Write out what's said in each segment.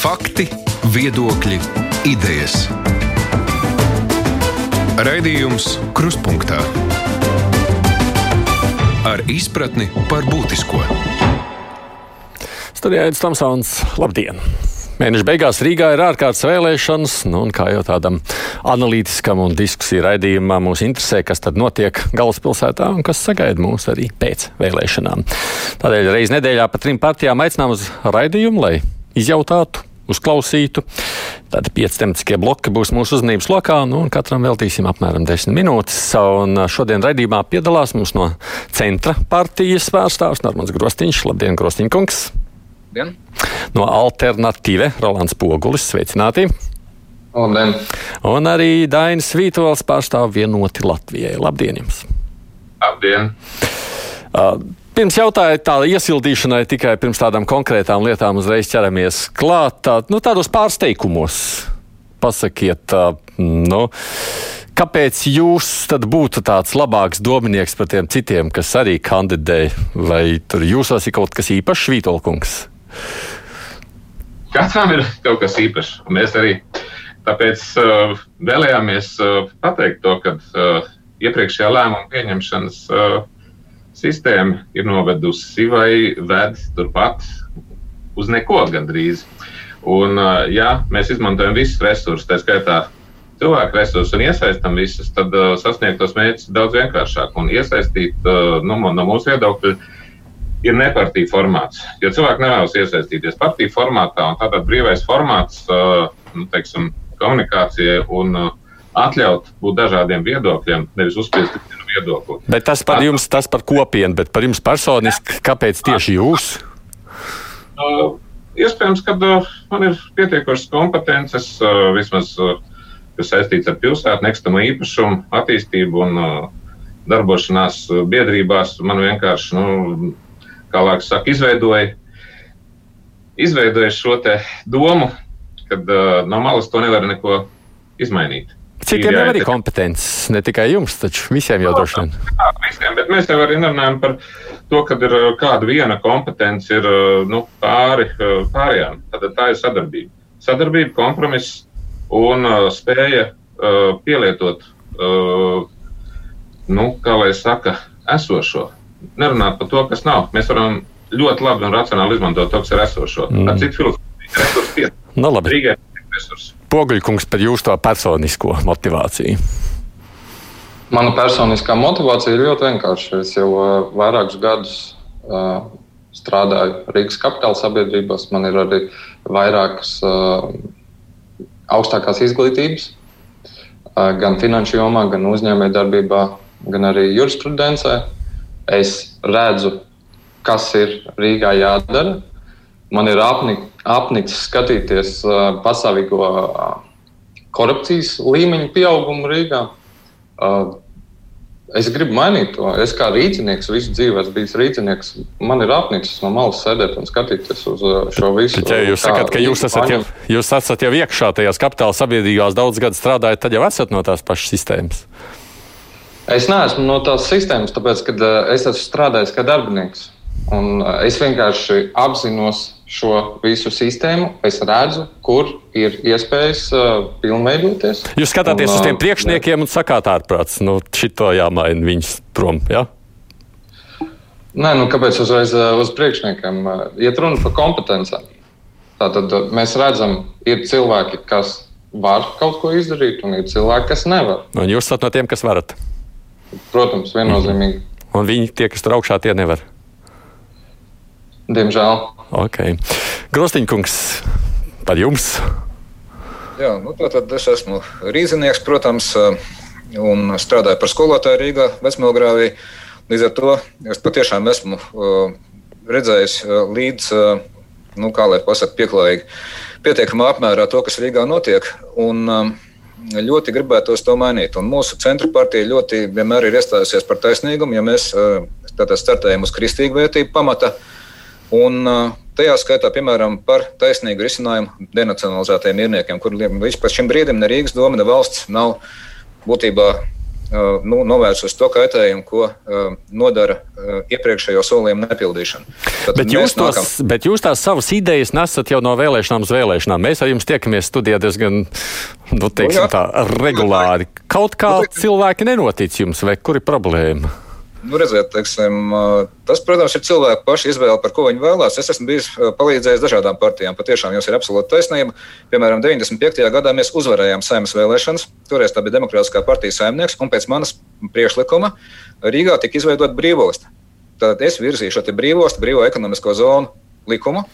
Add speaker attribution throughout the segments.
Speaker 1: Fakti, viedokļi, idejas. Raidījums Kruspunkta ar izpratni par būtisko.
Speaker 2: Studijā ir Tomsons. Labdien! Mēneša beigās Rīgā ir ārkārtas vēlēšanas, nu, un kā jau tādam analītiskam un diskusiju raidījumam mūs interesē, kas tad notiek galvaspilsētā un kas sagaida mūs arī pēc vēlēšanām. Tādēļ reiz nedēļā pa trim partijām aicinām uz raidījumu, lai izjautātu, uzklausītu. Tad pieci tematiskie bloki būs mūsu uzmanības lokā, nu, un katram veltīsim apmēram desmit minūtes. Un šodien raidījumā piedalās mums no centra partijas pārstāvs Normans Grostiņš. Labdien, Grostiņkungs!
Speaker 3: Labdien!
Speaker 2: No alternatīve Rolands Pogulis. Sveicināti!
Speaker 3: Labdien!
Speaker 2: Un arī Dainis Vītols pārstāv vienoti Latvijai. Labdien jums!
Speaker 3: Labdien!
Speaker 2: Uh, Pirms jautāju tā iesildīšanai tikai pirms tādām konkrētām lietām uzreiz ķeramies klāt. Tā, nu, tādos pārsteigumos pasakiet, nu, kāpēc jūs būtu tāds labāks domnieks par tiem citiem, kas arī kandidē, vai tur jūsos ir kaut kas īpašs, Vītolkungs?
Speaker 3: Katram ir kaut kas īpašs. Mēs arī tāpēc uh, vēlējāmies uh, pateikt to, ka uh, iepriekšējā lēmuma pieņemšanas uh, sistēma ir novedusi vai ved turpat uz neko gandrīz. Un, ja mēs izmantojam visus resursus, tā skaitā cilvēku resursus un iesaistām visus, tad uh, sasniegt tos mērķus daudz vienkāršāk. Un iesaistīt uh, nu, no mūsu viedokļa ir nepartīja formāts. Jo cilvēki nevēlas iesaistīties partiju formātā, un tādā brīvais formāts, uh, nu, teiksim, komunikācijai un uh, atļaut būt dažādiem viedokļiem, nevis uzspiest viedokli.
Speaker 2: Bet tas par jums, tas par kopienu, bet par jums personiski, kāpēc tieši jūs?
Speaker 3: Uh, iespējams, ka uh, man ir pietiekošas kompetences, uh, vismaz, uh, kas saistīts ar pilsētu, nekustamo īpašumu, attīstību un uh, darbošanās biedrībās. Man vienkārši, nu, kā Lāks saka, izveidoja, izveidoja šo domu, ka uh, no malas to nevar neko izmainīt.
Speaker 2: Citiem jau arī kompetences, ne tikai jums, taču visiem jau droši vien.
Speaker 3: Jā, visiem, bet mēs jau arī runājam par to, ka ir kāda viena kompetence ir nu, pāri pārējām. Tad tā ir sadarbība. Sadarbība, kompromiss un spēja uh, pielietot, uh, nu, kā lai saka, esošo. Nerunāt par to, kas nav. Mēs varam ļoti labi un racionāli izmantot to, kas ir esošo. Mm. Ar citu filozofiju, resursu pietiek.
Speaker 2: Nu, labi.
Speaker 3: Rīgai resursi.
Speaker 2: Poguļkungs par jūsu to personisko motivāciju.
Speaker 4: Mana personiskā motivācija ir ļoti vienkārša. Es jau uh, vairākus gadus uh, strādāju Rīgas kapitāla sabiedrībās. Man ir arī vairākas uh, augstākās izglītības, uh, gan finanšu jomā, gan uzņēmējdarbībā, gan arī jurisprudencē. Es redzu, kas ir Rīgā jādara. Man ir apnik, apnicis skatīties uh, pastāvīgo uh, korupcijas līmeņu pieaugumu Rīgā. Uh, es gribu mainīt to. Es kā rīznieks, visu dzīvi esmu bijis rīznieks. Man ir apnicis no malas sēdēt un skatīties uz šo visu.
Speaker 2: Ja jūs sakat, ka jūs esat, jau, jūs esat jau iekšā tajās kapitāla sabiedrībās daudz gadus strādājat, tad jau esat no tās pašas sistēmas.
Speaker 4: Es neesmu no tās sistēmas, tāpēc, ka es esmu strādājis kā darbinieks. Un es vienkārši apzinos šo visu sistēmu, es redzu, kur ir iespējas uh, pilnveidoties.
Speaker 2: Jūs skatāties un, uz tiem priekšniekiem jā. un sakāt, ārprāts, nu, šito jāmaina viņus prom. Ja?
Speaker 4: Nē, nu, kāpēc uzreiz uz priekšniekiem? Iet runa par kompetencēm. Tātad mēs redzam, ir cilvēki, kas var kaut ko izdarīt, un ir cilvēki, kas nevar.
Speaker 2: Un jūs esat no tiem, kas varat?
Speaker 4: Protams, viennozīmīgi. Mm.
Speaker 2: Un viņi, tie, kas tur augšā, tie nevar.
Speaker 4: Diemžēl.
Speaker 2: Okay. Grostiņkungs, par jums.
Speaker 5: Jā, nu, tad es esmu rīznieks, protams, un strādāju par skolotāju Rīgā, Vecmēlgrāvī. Līdz ar to es patiešām esmu redzējis līdz, nu, kā lai pasakā, pieklājīgi, pietiekamā apmērā to, kas Rīgā notiek. Un, ļoti gribētos to mainīt. Un mūsu centra partija ļoti vienmēr ir iestājusies par taisnīgumu, ja mēs tātad startējam uz kristīgu vērtību pamata. Un tajā skaitā, piemēram, par taisnīgu risinājumu denacionalizētajiem mierniekiem, kuriem līdz šim brīdim ne Rīgas doma, ne valsts nav būtībā nu, novērsus to kaitējumu, ko nodara iepriekšējo solījumu nepildīšana.
Speaker 2: Tad bet, jūs tos, nākam... bet jūs tās savas idejas nesat jau no vēlēšanām uz vēlēšanām. Mēs ar jums tiekamies studijā diezgan nu, teiksim, tā, regulāri. Kaut kā nu, cilvēki nenotic jums, vai kur ir problēma?
Speaker 5: Nu, redziet, teiksim, tas, protams, ir cilvēku pašu izvēle, par ko viņi vēlās. Es esmu bijis palīdzējis dažādām partijām. Patiešām jums ir absolūta taisnība. Piemēram, 95. gadā mēs uzvarējām saimnes vēlēšanas. Toreiz tā bija Demokrātiskā partija saimnieks, un pēc manas priekšlikuma Rīgā tika izveidota brīvosta. Tad es virzīju šo brīvostu, brīvo ekonomisko zonu likumu,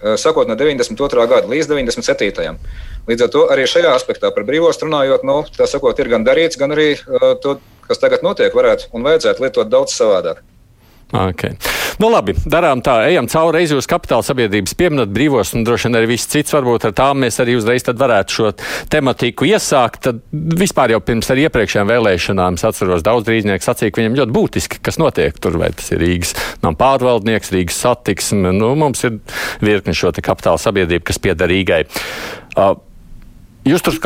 Speaker 5: sākot no 92. gada līdz 97. Līdz ar to arī šajā aspektā par brīvostu runājot, nu, tā sakot, ir gan darīts, gan arī uh, to kas tagad notiek, varētu un vajadzētu lietot daudz savādāk.
Speaker 2: Okay. Nu, labi, darām tā, ejam cauri reizi uz kapitāla sabiedrības pieminēt brīvos un droši vien arī viss cits. Varbūt ar tām mēs arī uzreiz varētu šo tematiku iesākt. Tad vispār jau pirms arī iepriekšējām vēlēšanām es atceros daudz drīznieku sacīja, ka viņam ļoti būtiski, kas notiek tur, vai tas ir Rīgas nav pārvaldnieks, Rīgas satiksme. Nu, mums ir virkni šo kapitāla sabiedrību, kas pieder Rīgai. Uh, jūs tur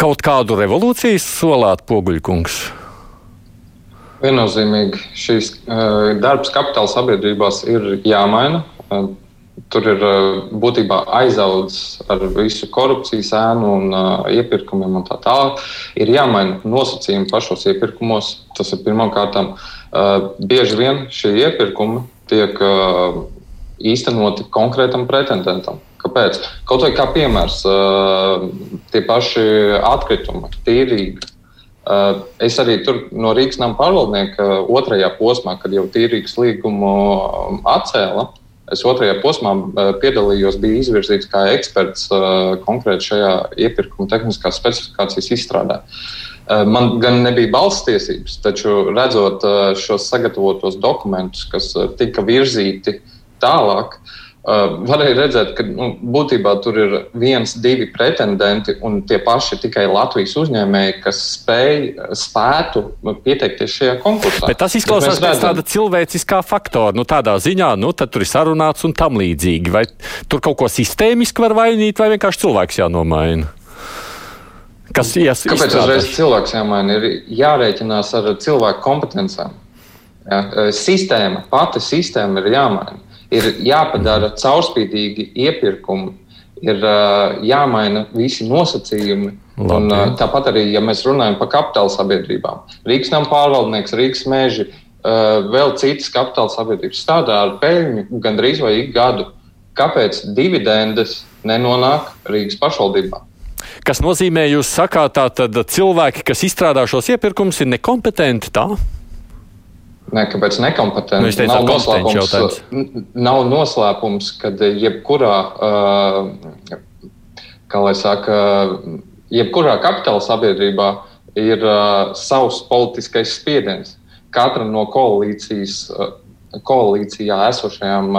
Speaker 2: kaut kādu revolūciju solāt, Poguļkungs?
Speaker 4: Viennozīmīgi šīs uh, darbs kapitāla sabiedrībās ir jāmaina. Uh, tur ir uh, būtībā aizaudzis ar visu korupcijas ēnu un iepirkumiem un tā tālāk. Ir jāmaina nosacījumi pašos iepirkumos. Tas ir pirmkārt. Bieži vien šie iepirkumi tiek īstenoti konkrētam pretendentam. Kāpēc? Kaut vai kā piemērs, tie paši atkritumi, tīrīgi Uh, es arī tur no Rīgas nama pārvaldnieka otrajā posmā, kad jau tīrīgas līgumu um, atcēla. Es otrajā posmā uh, piedalījos, biju izvirzīts kā eksperts konkrēti šajā iepirkuma tehniskās specifikācijas izstrādē. Man gan nebija balss tiesības, taču redzot šos sagatavotos dokumentus, kas tika virzīti tālāk, uh, Uh, varēja redzēt, ka nu, būtībā tur ir viens, divi pretendenti un tie paši tikai Latvijas uzņēmēji, kas spēj, spētu pieteikties šajā konkursā.
Speaker 2: Bet tas izklausās pēc tāda cilvēciskā faktora. Nu, tādā ziņā, nu, tad tur ir sarunāts un tam līdzīgi. Vai tur kaut ko sistēmiski var vainīt, vai vienkārši cilvēks jānomaina? Kas ies,
Speaker 4: Kāpēc uzreiz cilvēks jāmaina? Ir jārēķinās ar cilvēku kompetencēm. Ja? Sistēma, pati sistēma ir jāmaina ir jāpadara caurspīdīgi iepirkumi, ir uh, jāmaina visi nosacījumi. Labi. Un, uh, tāpat arī, ja mēs runājam par kapitāla sabiedrībām, Rīgas nama pārvaldnieks, Rīgas meži, uh, vēl citas kapitāla sabiedrības strādā ar peļņu gandrīz vai ik gadu. Kāpēc dividendes nenonāk Rīgas pašvaldībā?
Speaker 2: Kas nozīmē, jūs sakāt, ka cilvēki, kas izstrādā šos iepirkumus, ir nekompetenti? Tā?
Speaker 4: Ne, kāpēc nekompetenti?
Speaker 2: Nu, nav, noslēpums,
Speaker 4: nav noslēpums, ka jebkurā, kā lai saka, jebkurā kapitāla sabiedrībā ir savs politiskais spiediens. Katra no koalīcijas, koalīcijā esošajām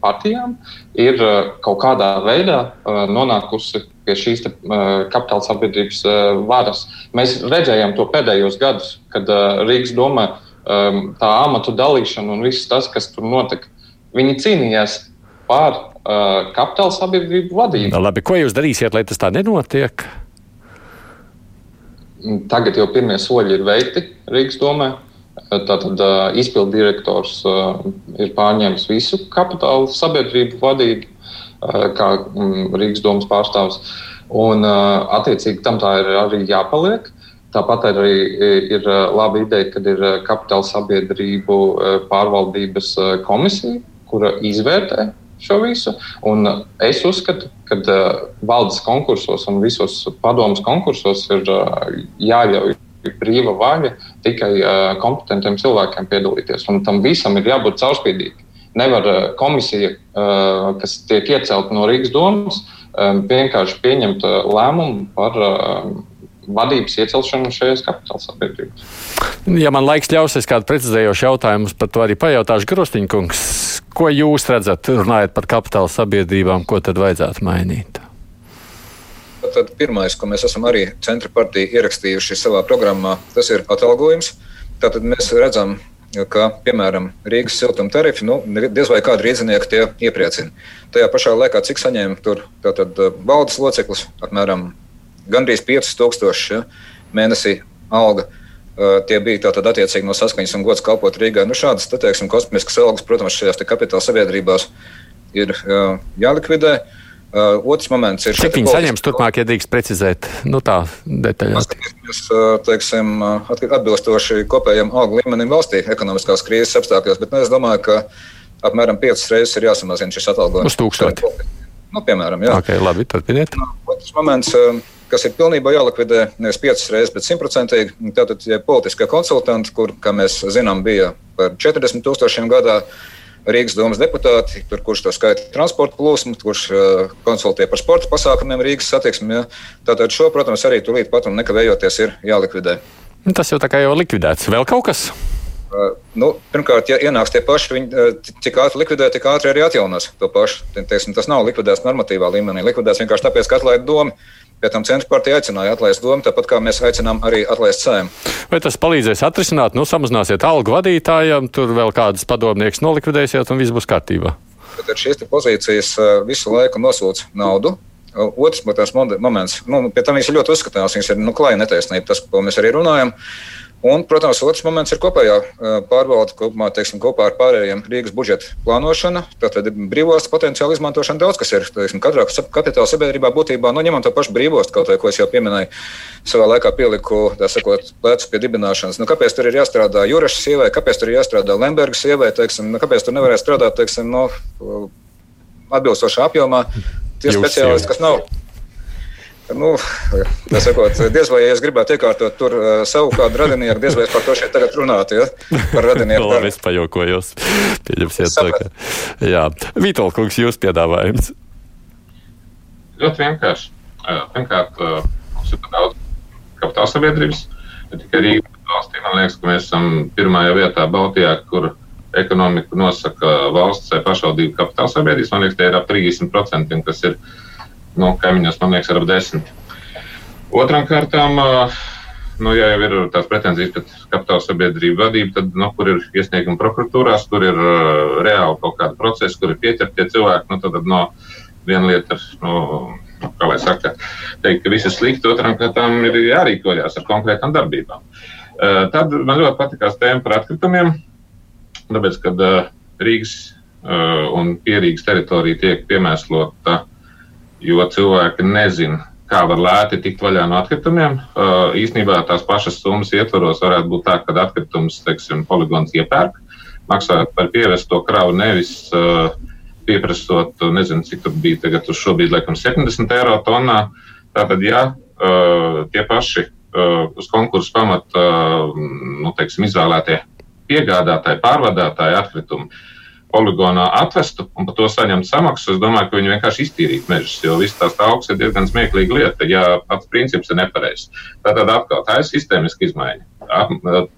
Speaker 4: partijām ir kaut kādā veidā nonākusi pie šīs te, uh, kapitāla sabiedrības uh, varas. Mēs redzējām to pēdējos gadus, kad uh, Rīgas domā um, tā amatu dalīšana un viss tas, kas tur notika. Viņi cīnījās par uh, kapitāla sabiedrību vadību.
Speaker 2: No, labi, ko jūs darīsiet, lai tas tā nenotiek?
Speaker 4: Tagad jau pirmie soļi ir veikti Rīgas domē. Tātad uh, izpildu direktors uh, ir pārņēmis visu kapitāla sabiedrību vadību, uh, kā um, Rīgas domas pārstāvs. Un, uh, attiecīgi, tam tā ir arī jāpaliek. Tāpat arī e, ir e, laba ideja, kad ir e, kapitāla sabiedrību pārvaldības komisija, kura izvērtē šo visu. Un es uzskatu, ka valdes konkursos un visos padomus konkursos ir jāļauj brīva vaļa tikai kompetentiem cilvēkiem piedalīties. Un tam visam ir jābūt caurspīdīgam. Nevar komisija, kas tiek iecelta no Rīgas domas, vienkārši pieņemt lēmumu par vadības iecelšanu šajās kapitāla sabiedrībās.
Speaker 2: Ja man laiks ļaus, es kādu precizējošu jautājumu par to arī pajautāšu Grostiņkungs. Ko jūs redzat, runājot par kapitāla sabiedrībām, ko tad vajadzētu mainīt?
Speaker 5: Tad pirmais, ko mēs esam arī centra partija ierakstījuši savā programmā, tas ir atalgojums. Tātad mēs redzam, ka, piemēram, Rīgas siltuma tarifi, nu, diez vai kādu rīznieku tie iepriecina. Tajā pašā laikā, cik saņēma tur tātad, valdes loceklis, apmēram gandrīz 5000 ja, mēnesī alga. Tie bija tātad attiecīgi no saskaņas un gods kalpot Rīgā. Nu, šādas, te, teiksim, kosmiskas algas, protams, šajās kapitāla sabiedrībās ir jālikvidē. Uh, otrs moments ir.
Speaker 2: Cik viņi saņems turpmāk, ja drīkst precizēt, nu tā detaļās?
Speaker 5: Mēs, teiksim, atbilstoši kopējiem algu līmenim valstī ekonomiskās krīzes apstākļos, bet nu, es domāju, ka apmēram piecas reizes ir jāsamazina šis atalgojums.
Speaker 2: Uz tūkstoti.
Speaker 5: Nu, piemēram, jā.
Speaker 2: Okay, labi, turpiniet.
Speaker 5: Otrs moments, kas ir pilnībā jālikvidē, nevis piecas reizes, bet simtprocentīgi. Tātad, ja politiskie konsultanti, kur, kā mēs zinām, bija par 40 tūkstošiem gadā, Rīgas domas deputāti, tur, kurš to skaita transporta plūsmu, kurš uh, konsultē par sporta pasākumiem Rīgas satiksmē. Ja. Tātad šo, protams, arī tūlīt pat un nekavējoties ir jālikvidē.
Speaker 2: Nu, tas jau tā kā jau likvidēts. Vēl kaut kas?
Speaker 5: Uh, nu, pirmkārt, ja ienāks tie paši, viņi, uh, cik ātri likvidē, tik ātri arī atjaunos to pašu. Teiksim, tas nav likvidēts normatīvā līmenī. Likvidēts vienkārši tāpēc, ka atlaid doma. Pēc tam centra partija aicināja atlaist domu, tāpat kā mēs aicinām arī atlaist sēmu.
Speaker 2: Vai tas palīdzēs atrisināt, nu, samazināsiet algu vadītājiem, tur vēl kādas padomnieks nolikvidēsiet un viss būs kārtībā?
Speaker 5: Tad šīs pozīcijas visu laiku nosūc naudu. Otrs moments, nu, pie tam viņš ir ļoti uzskatāms, viņš ir nu, klāja netaisnība, tas, ko mēs arī runājam. Uh, Un, protams, otrs moments ir kopējā pārvalde kopumā, teiksim, kopā ar pārējiem Rīgas budžeta plānošana. Tātad brīvos potenciāla izmantošana daudz, kas ir teiksim, katrā kapitāla sabiedrībā būtībā, nu, ņemot to pašu brīvos, kaut ko es jau pieminēju, savā laikā pieliku, tā sakot, plecu pie dibināšanas. Nu, kāpēc tur ir jāstrādā Jurašas sievai, kāpēc tur ir jāstrādā Lembergas sievai, teiksim, nu, kāpēc tur nevarēja strādāt, teiksim, no atbilstošā apjomā tie speciālisti, kas nav Nu, tā sakot, diez vai es gribētu iekārtot tur uh, savu kādu radinieku, diez vai es par to šeit tagad runātu. Ja? Par radinieku.
Speaker 2: labi, es pajokojos. Pieņemsiet to, ka. Jā. Vītola kungs, jūs piedāvājums.
Speaker 3: Ļoti vienkārši. Pirmkārt, mums ir daudz kapitāla sabiedrības, ne tikai Rīgas valstī. Man liekas, ka mēs esam pirmajā vietā Baltijā, kur ekonomiku nosaka valsts vai pašvaldību kapitāla sabiedrības. Man liekas, tie ir ap 30%, kas ir nu, kaimiņos, man liekas, ar 10. Otram kārtām, nu, ja jau ir tās pretenzijas pret kapitāla sabiedrību vadību, tad, nu, kur ir iesniegumi prokuratūrās, kur ir uh, reāli kaut kāda procesa, kur ir pieķertie cilvēki, nu, tad no viena lieta ir, nu, kā lai saka, teikt, ka viss ir slikti, otram kārtām ir jārīkojas ar konkrētām darbībām. Uh, tad man ļoti patikās tēma par atkritumiem, tāpēc, kad uh, Rīgas un Pierīgas teritorija tiek piemēslota uh, jo cilvēki nezina, kā var lēti tikt vaļā no atkritumiem. Uh, īsnībā tās pašas summas ietvaros varētu būt tā, ka atkritumus, teiksim, poligons iepērk, maksājot par pievesto kravu nevis uh, pieprasot, nezinu, cik tur bija tagad uz šobrīd, laikam, 70 eiro tonā. Tātad, ja uh, tie paši uz konkursu pamata, nu, teiksim, izvēlētie piegādātāji, pārvadātāji atkritumu poligonā atvestu un par to saņemt samaksu, es domāju, ka viņi vienkārši iztīrītu mežus, jo viss tās augs ir diezgan smieklīga lieta, ja pats princips ir nepareizs. Tātad atkal tā ir sistēmiska izmaiņa.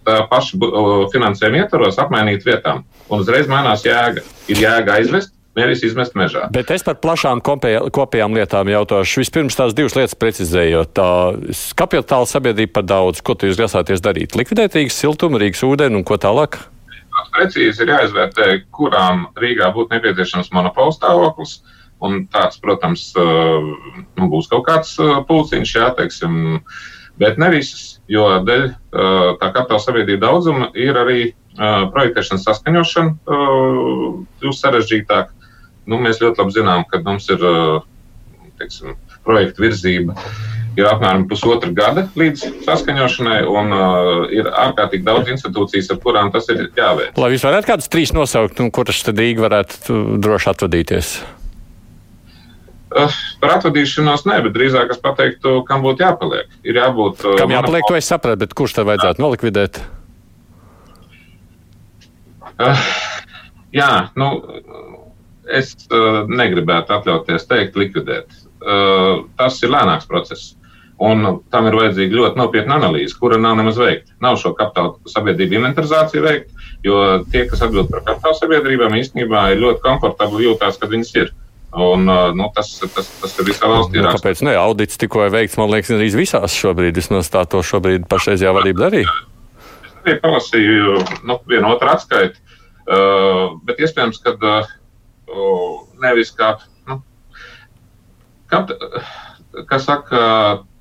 Speaker 3: Tā paša finansējuma ietvaros apmainīt vietām, un uzreiz mainās jēga. Ir jēga aizvest, nevis izmest mežā.
Speaker 2: Bet es par plašām kopējām lietām jautāšu. Vispirms tās divas lietas precizējot. Tā kapitāla sabiedrība par daudz. Ko jūs grasāties darīt? Likvidēt Rīgas siltumu, Rīgas ūdeni un ko tālāk?
Speaker 3: Precīzi ir jāizvērtē, kurām Rīgā būtu nepieciešams monopola stāvoklis. Un tāds, protams, nu, būs kaut kāds pulciņš, jā, teiksim, bet ne visas, jo dēļ tā kapitāla sabiedrība daudzuma ir arī projektēšanas saskaņošana kļūst sarežģītāk. Nu, mēs ļoti labi zinām, ka mums ir teiksim, projekta virzība ir apmēram pusotra gada līdz saskaņošanai, un uh, ir ārkārtīgi daudz institūcijas, ar kurām tas ir jāveic.
Speaker 2: Lai jūs varētu kādus trīs nosaukt, un kuras tad Rīga varētu droši atvadīties?
Speaker 3: Uh, par atvadīšanos nē, bet drīzāk es pateiktu, kam būtu jāpaliek. Ir jābūt.
Speaker 2: Uh, kam jāpaliek, to es sapratu, bet kurš tad vajadzētu nolikvidēt?
Speaker 3: Uh, jā, nu, es uh, negribētu atļauties teikt, likvidēt. Uh, tas ir lēnāks process. Un tam ir vajadzīga ļoti nopietna analīze, kura nav nemaz veikta. Nav šo kapitāla sabiedrību inventarizāciju veikta, jo tie, kas atbild par kapitāla sabiedrībām, īstenībā ir ļoti komfortabli jūtās, kad viņas ir. Un, nu, tas, tas, tas ir visā valstī.
Speaker 2: Nu, kāpēc ne? Audits tikko ir veikts, man liekas, arī visās šobrīd. Vismaz tā to šobrīd pašreizajā vadība darīja.
Speaker 3: Es arī palasīju nu, vienu otru atskaiti, uh, bet iespējams, ka uh, nevis kā. Nu, kā kas saka,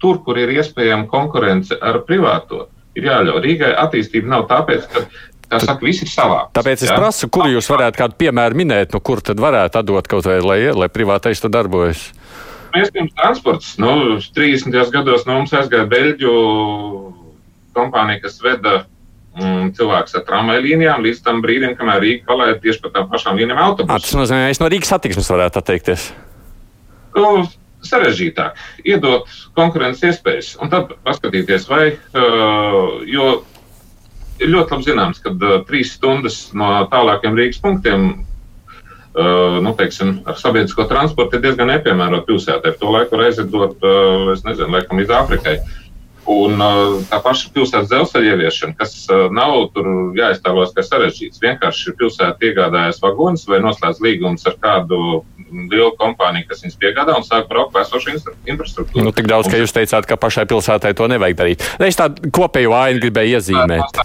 Speaker 3: tur, kur ir iespējama konkurence ar privāto, ir jāļauj. Rīgai attīstība nav tāpēc, ka tā saka, viss ir savā.
Speaker 2: Tāpēc es jā? prasu, kur jūs varētu kādu piemēru minēt, nu, kur tad varētu atdot kaut vai, lai, lai privātais tur darbojas.
Speaker 3: Iespējams, transports. Nu, 30. gados no mums aizgāja Beļģu kompānija, kas veda mm, cilvēks ar tramvaju līnijām līdz tam brīdim, kamēr Rīga palaida tieši pa tām pašām līnijām autobusu.
Speaker 2: Tas nozīmē, ka es no Rīgas satiksmes varētu atteikties.
Speaker 3: Nu, sarežģītāk, iedot konkurences iespējas un tad paskatīties, vai, uh, jo ir ļoti labi zināms, ka uh, trīs stundas no tālākiem Rīgas punktiem Uh, nu, teiksim, ar sabiedrisko transportu ir diezgan nepiemērota pilsētā. To laiku var aizvedot, uh, es nezinu, laikam līdz Āfrikai. Un uh, tā paša pilsētas dzelzceļa ieviešana, kas uh, nav tur jāiztēlos, ka sarežģīts. Vienkārši pilsēta iegādājas vagonus vai noslēdz līgumus ar kādu lielu kompāniju, kas viņus piegādā un sāk braukt pa esošu infrastruktūru.
Speaker 2: Nu, tik daudz, ka jūs teicāt, ka pašai pilsētai to nevajag darīt. Es tādu kopēju ainu gribēju iezīmēt.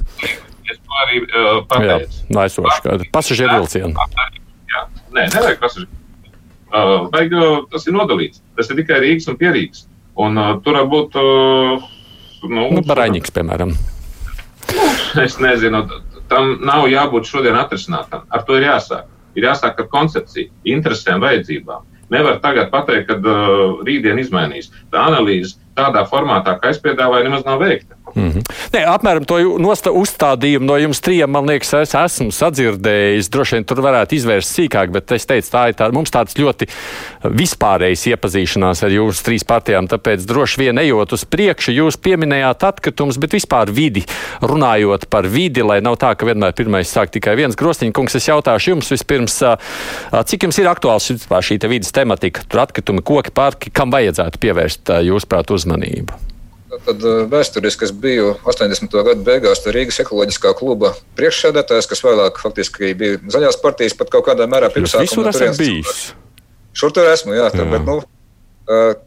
Speaker 3: Es to arī uh, pateicu.
Speaker 2: Jā, aizsošu pasažieru vilcienu.
Speaker 3: Jā, nē, nevajag pasažieru. Uh, vajag, uh, tas ir nodalīts. Tas ir tikai Rīgas un Pierīgas. Un uh, tur varbūt. Uh,
Speaker 2: nu, nu, Baraņģis, piemēram.
Speaker 3: Es nezinu, tam nav jābūt šodien atrisinātam. Ar to ir jāsāk. Ir jāsāk ar koncepciju, interesēm, vajadzībām. Nevar tagad pateikt, ka uh, rītdien izmainīs. Tā analīze tādā formātā, kā es piedāvāju, nemaz nav veikta.
Speaker 2: Mm -hmm. Nē, apmēram to uzstādījumu no jums trijiem, man liekas, es esmu sadzirdējis. Droši vien tur varētu izvērst sīkāk, bet es teicu, tā ir tā, mums tāds ļoti vispārējs iepazīšanās ar jūsu trīs partijām. Tāpēc droši vien ejot uz priekšu, jūs pieminējāt atkritumus, bet vispār vidi, runājot par vidi, lai nav tā, ka vienmēr pirmais sāk tikai viens grostiņkungs. Es jautāšu jums vispirms, cik jums ir aktuāls šī vidas tematika, tur atkritumi, koki, parki, kam vajadzētu pievērst jūsuprāt uzmanību?
Speaker 5: Tad vēsturiski es biju 80. gada beigās Rīgas ekoloģiskā kluba priekšsēdētājs, kas vēlāk faktiski bija zaļās partijas, pat kaut kādā mērā
Speaker 2: pirmsākumā. Visur esat bijis?
Speaker 5: Šur tur esmu, jā. jā. Bet, nu,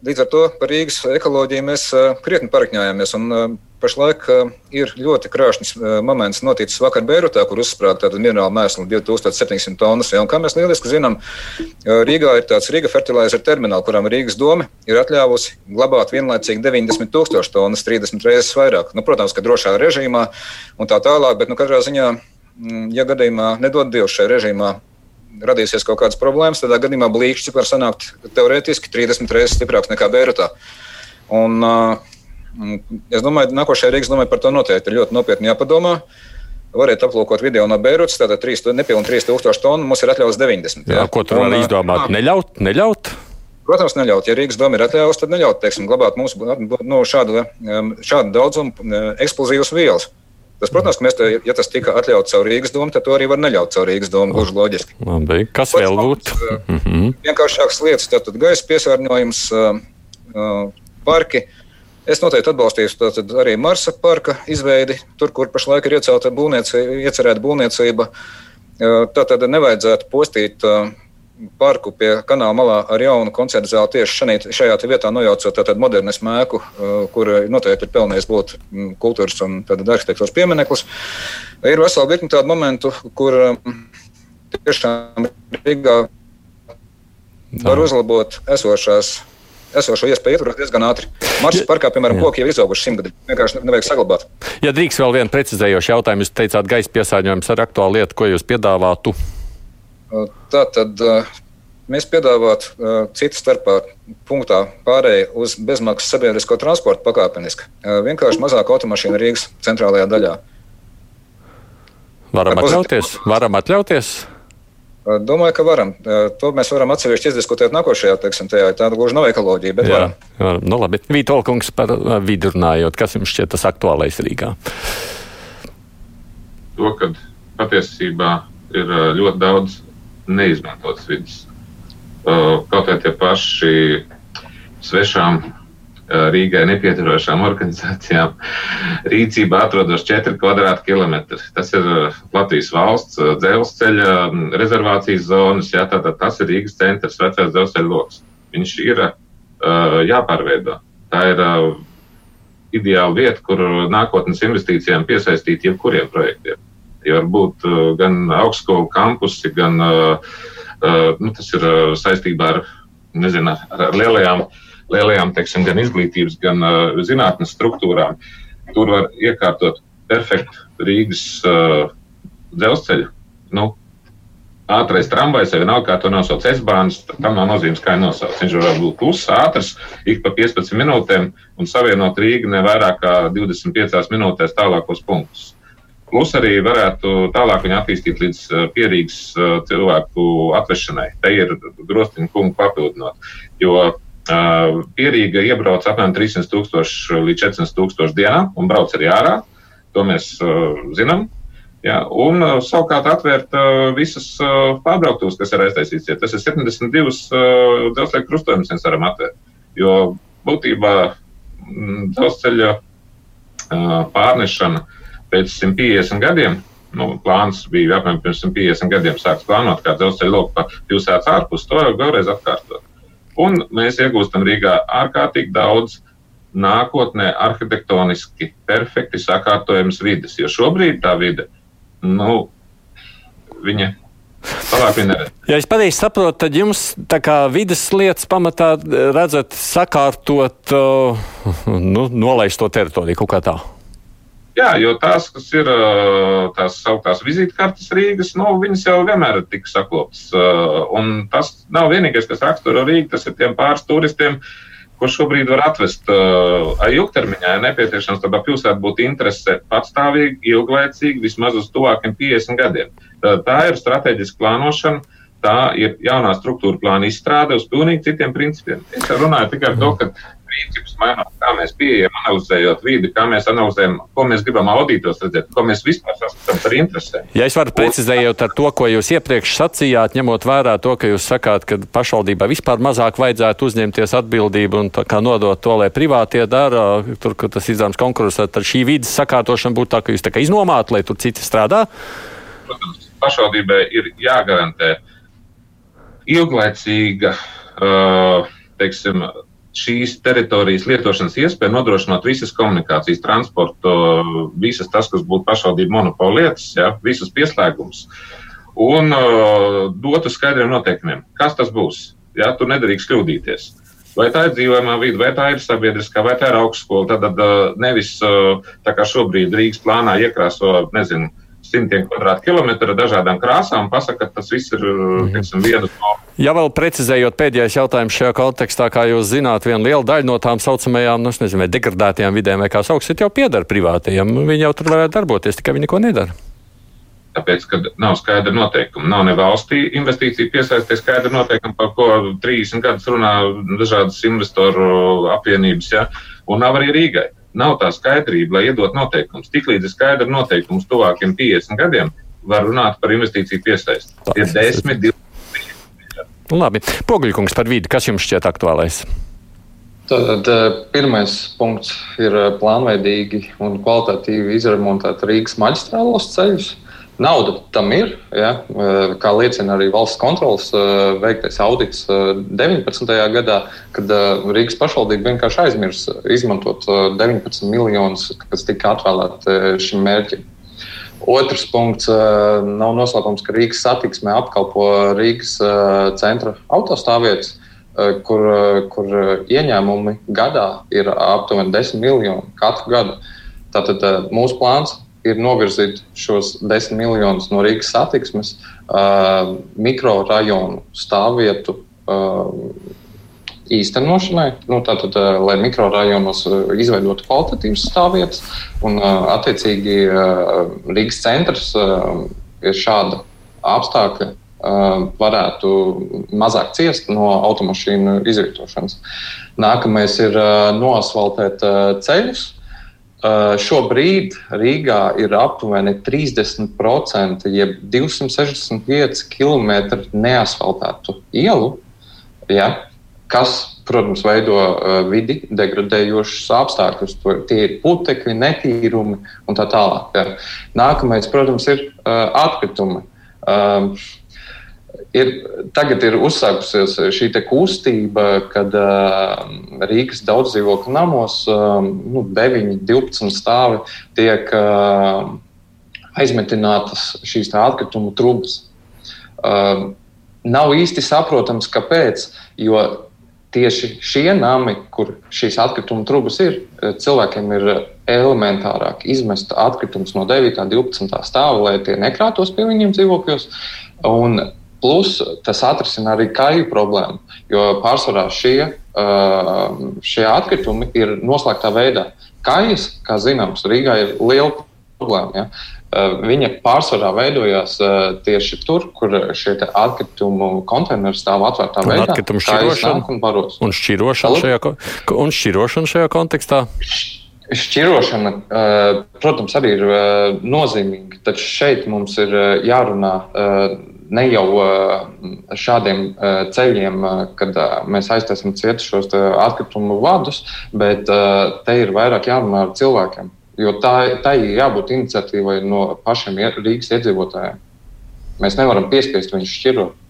Speaker 5: līdz ar to par Rīgas ekoloģiju mēs krietni parakņājāmies. Un, Pašlaik uh, ir ļoti krāšņs uh, moments noticis vakar Beirutā, kur uzsprāgta minerāla mēsla 2700 tonnas. Ja, kā mēs lieliski zinām, uh, Rīgā ir tāds Riga fertilizera termināls, kuram Rīgas doma ir atļāvusi glabāt vienlaicīgi 90 tūkstošu tonnas, 30 reizes vairāk. Nu, protams, ka drošā režīmā un tā tālāk, bet nu, katrā ziņā, mm, ja gadījumā nedod Dievs šajā režīmā, radīsies kaut kādas problēmas, tad gadījumā blīkšķis var sanākt teorētiski 30 reizes stiprāks nekā Beirutā. Un, uh, Es domāju, ka nākošajā Rīgas domē par to noteikti ir ļoti nopietni jāpadomā. Variet aplūkot video no Beirutas, tātad nepilnīgi 3000 tonu, mums ir atļauts 90.
Speaker 2: Jā, jā ko tur var izdomāt? Neļaut, neļaut?
Speaker 5: Protams, neļaut. Ja Rīgas doma ir atļauts, tad neļaut teiksim, glabāt mums nu, šādu, šādu daudzumu eksplozīvas vielas. Tas, protams, ka mēs, te, ja tas tika atļauts caur Rīgas domu, tad to arī var neļaut caur Rīgas domu. Gluži loģiski.
Speaker 2: Labi. Kas Pats vēl būtu?
Speaker 5: Mm -hmm. Vienkāršākas lietas, gaisa piesārņojums, parki. Es noteikti atbalstīšu arī Marsa parka izveidi, tur, kur pašlaik ir iecelta būvniecība, iecerēta būvniecība. Tā tad nevajadzētu postīt parku pie kanāla malā ar jaunu koncertu zāli tieši šajā vietā, nojaucot tādu modernismu ēku, kur noteikti ir pelnījis būt kultūras un arhitektūras piemineklis. Ir vesela virkni tādu momentu, kur tiešām Rīgā var uzlabot esošās esošo iespēju ieturēt diezgan ātri. Marsa parkā, piemēram, koki jau izauguši simtgadi. Vienkārši nevajag saglabāt.
Speaker 2: Ja drīkst vēl vienu precizējošu jautājumu, jūs teicāt, gaisa piesārņojums ir aktuāla lieta, ko jūs piedāvātu.
Speaker 5: Tā tad mēs piedāvātu citu starpā punktā pārēju uz bezmaksas sabiedrisko transportu pakāpeniski. Vienkārši mazāk automašīnu Rīgas centrālajā daļā.
Speaker 2: Varam atļauties? Varam atļauties?
Speaker 5: Domāju, ka varam. To mēs varam atsevišķi izdiskutēt nākošajā, teiksim, tajā. Tā gluži nav ekoloģija, bet jā, varam.
Speaker 2: Jā, nu labi. Vītolkungs par vidu runājot, kas jums šķiet tas aktuālais Rīgā?
Speaker 3: To, ka patiesībā ir ļoti daudz neizmantotas vidas. Kaut arī tie paši svešām Rīgai nepieturošām organizācijām rīcībā atrodas 4 km2. Tas ir Latvijas valsts dzelzceļa rezervācijas zonas, jā, tātad tas ir Rīgas centrs, vecais dzelzceļa lokus. Viņš ir uh, jāpārveido. Tā ir uh, ideāla vieta, kur nākotnes investīcijām piesaistīt jebkuriem projektiem. Ja var būt uh, gan augstskolu kampusi, gan uh, uh, nu, tas ir uh, saistībā ar, nezinu, ar, ar lielajām uh, lielajām teiksim, gan izglītības, gan uh, zinātnes struktūrām. tur var iekārtot perfektu Rīgas uh, dzelzceļu. Nu, ātrais tramvajs, vai vienalga, kā to nosauc S-bāns, tam nav nozīmes, kā ir nosaukts. Viņš var būt kluss, ātrs, ik pa 15 minūtēm un savienot Rīgu ne vairāk kā 25 minūtēs tālākos punktus. Plus arī varētu tālāk viņu attīstīt līdz pierīgas cilvēku atvešanai. Te ir druskuļi kungu papildinot. Jo pierīga iebrauc apmēram 300 tūkstoši līdz 400 tūkstoši dienā un brauc arī ārā. To mēs uh, zinām. Ja, un uh, savukārt atvērt uh, visas uh, pārbrauktuves, kas ir aiztaisīts. Ja, tas ir 72 uh, dzelzceļa krustojumus, mēs varam atvērt. Jo būtībā mm, dzelzceļa uh, pārnešana uh, pēc 150 gadiem. Nu, plāns bija apmēram pirms 150 gadiem sākts plānot, kā dzelzceļa loku pa pilsētas ārpus, to jau vēlreiz atkārtot. Un mēs iegūstam Rīgā ārkārtīgi daudz nākotnē arhitektoniski perfekti sakārtojamas vidas, jo šobrīd tā vide, nu, viņa
Speaker 2: Ja es pareizi saprotu, tad jums tā kā vidas lietas pamatā redzat sakārtot, nu, nolaist to teritoriju kaut kā tā.
Speaker 3: Jā, jo tās, kas ir tās sauktās vizītkartes Rīgas, nu, viņas jau vienmēr ir tik sakloptas. Un tas nav vienīgais, kas raksturo Rīgu, tas ir tiem pāris turistiem, ko šobrīd var atvest arī ilgtermiņā. Ja nepieciešams, tad pilsēta būtu interese patstāvīgi, ilglaicīgi, vismaz uz tuvākiem 50 gadiem. Tā ir strateģiska plānošana. Tā ir jaunā struktūra plāna izstrāde uz pilnīgi citiem principiem. Es runāju tikai par to, ka principus mainām, kā mēs pieejam, analizējot vidi, kā mēs analizējam, ko mēs gribam auditos redzēt, ko mēs vispār saskatām par interesēm.
Speaker 2: Ja es varu precizējot ar to, ko jūs iepriekš sacījāt, ņemot vērā to, ka jūs sakāt, ka pašvaldībai vispār mazāk vajadzētu uzņemties atbildību un nodot to, lai privātie dara, tur, kur tas izdevums konkursē, tad šī vidas sakārtošana būtu tā, ka jūs tā kā iznomātu, lai tur citi strādā?
Speaker 3: Protams, pašvaldībai ir jāgarantē ilglaicīga, uh, teiksim, šīs teritorijas lietošanas iespēja nodrošināt visas komunikācijas, transportu, visas tas, kas būtu pašvaldību monopola lietas, ja, visas pieslēgums. Un uh, dotu skaidriem noteikumiem, kas tas būs. Ja, tur nedrīkst kļūdīties. Vai tā ir dzīvojamā vide, vai tā ir sabiedriskā, vai tā ir augstskola. Tad, tad uh, nevis tā kā šobrīd Rīgas plānā iekrāso, nezinu, simtiem kvadrātkilometru ar dažādām krāsām, pasaka, ka tas viss ir mhm. teiksim, viena no.
Speaker 2: Ja vēl precizējot pēdējais jautājums šajā kontekstā, kā jūs zināt, viena liela daļa no tām saucamajām, nu, nezinu, degradētajām vidēm, vai kā sauc, jau pieder privātajiem. Viņi jau tur varētu darboties, tikai viņi neko nedara.
Speaker 3: Tāpēc, ka nav skaidra noteikuma, nav ne valstī investīcija piesaistīt skaidra noteikuma, par ko 30 gadus runā dažādas investoru apvienības, ja? un nav arī Rīgai nav tā skaidrība, lai iedot noteikumus. Tiklīdz ir skaidra noteikums tuvākiem 50 gadiem, var runāt par investīciju piesaisti. Ir 10, 20.
Speaker 2: Nu, labi, Poguļkungs par vidi, kas jums šķiet aktuālais?
Speaker 4: Tad pirmais punkts ir plānveidīgi un kvalitatīvi izremontēt Rīgas maģistrālos ceļus. Nauda tam ir, ja, kā liecina arī valsts kontrolas veiktais audits 19. gadā, kad Rīgas pašvaldība vienkārši aizmirsa izmantot 19 miljonus, kas tika atvēlēti šim mērķim. Otrs punkts nav noslēpums, ka Rīgas satiksmē apkalpo Rīgas centra autostāvvietas, kur, kur ieņēmumi gadā ir aptuveni 10 miljoni katru gadu. Tātad mūsu plāns ir novirzīt šos desmit miljonus no Rīgas satiksmes uh, mikrorajonu stāvvietu uh, īstenošanai. Nu, tātad, uh, lai mikrorajonos uh, izveidotu kvalitatīvas stāvvietas, un uh, attiecīgi Rīgas centrs ir šāda apstākļa. Varētu mazāk ciest no automašīnu izvietošanas. Nākamais ir noasfaltēt ceļus, Šobrīd Rīgā ir aptuveni 30%, jeb 265 km neasfaltētu ielu, ja, kas, protams, veido vidi degradējošus apstākļus. Tie ir putekļi, netīrumi un tā tālāk. Ja. Nākamais, protams, ir atkritumi ir, tagad ir uzsākusies šī kustība, kad uh, Rīgas daudzdzīvokļu namos uh, nu, 9, 12 stāvi tiek uh, aizmetinātas šīs atkritumu trubas. Uh, nav īsti saprotams, kāpēc, jo tieši šie nami, kur šīs atkrituma trubas ir, cilvēkiem ir elementārāk izmest atkritumus no 9. un 12. stāva, lai tie nekrātos pie viņiem dzīvokļos. Un plus tas atrisina arī kaju problēmu, jo pārsvarā šie, šie atkritumi ir noslēgtā veidā. Kajas, kā zināms, Rīgā ir liela problēma. Ja? Viņa pārsvarā veidojās tieši tur, kur šie atkritumu konteineri stāv atvērtā un veidā.
Speaker 2: Atkritumu šķirošana un, un, šķirošana šajā, un šķirošana šajā kontekstā.
Speaker 4: Šķirošana, protams, arī ir nozīmīga, taču šeit mums ir jārunā ne jau šādiem ceļiem, kad mēs aiztaisam ciet šos atkritumu vadus, bet te ir vairāk jārunā ar cilvēkiem. Jo tā, tā ir jābūt iniciatīvai no pašiem Rīgas iedzīvotājiem. Mēs nevaram piespiest viņus šķirot.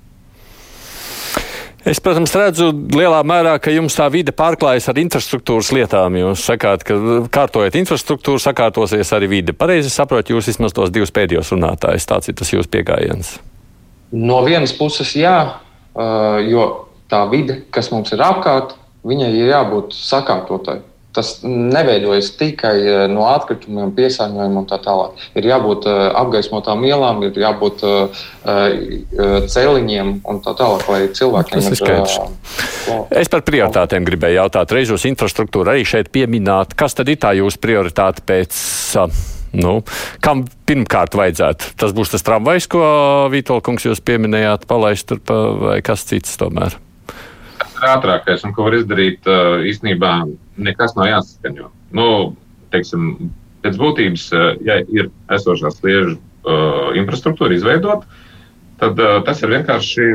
Speaker 2: Es, protams, redzu lielā mērā, ka jums tā vide pārklājas ar infrastruktūras lietām. Jūs sakāt, ka kārtojot infrastruktūru, sakārtosies arī vide. Pareizi saprotu, jūs vismaz tos divus pēdējos runātājus. Tāds ir tas jūsu pieejams.
Speaker 4: No vienas puses, jā, jo tā vide, kas mums ir apkārt, viņai ir jābūt sakārtotai tas neveidojas tikai no atkritumiem, piesārņojuma un tā tālāk. Ir jābūt uh, apgaismotām ielām, ir jābūt uh, celiņiem un tā tālāk, lai cilvēkiem
Speaker 2: tas ir skaidrs. Uh, es par prioritātēm gribēju jautāt. Reizes infrastruktūra arī šeit pieminēt. Kas tad ir tā jūsu prioritāte pēc? Nu, kam pirmkārt vajadzētu? Tas būs tas tramvajs, ko Vītolkungs jūs pieminējāt, palaist tur pa, vai kas cits tomēr?
Speaker 3: ir ātrākais un ko var izdarīt, īstenībā nekas nav jāsaskaņo. Nu, teiksim, pēc būtības, ja ir esošā sliežu uh, infrastruktūra izveidot, tad uh, tas ir vienkārši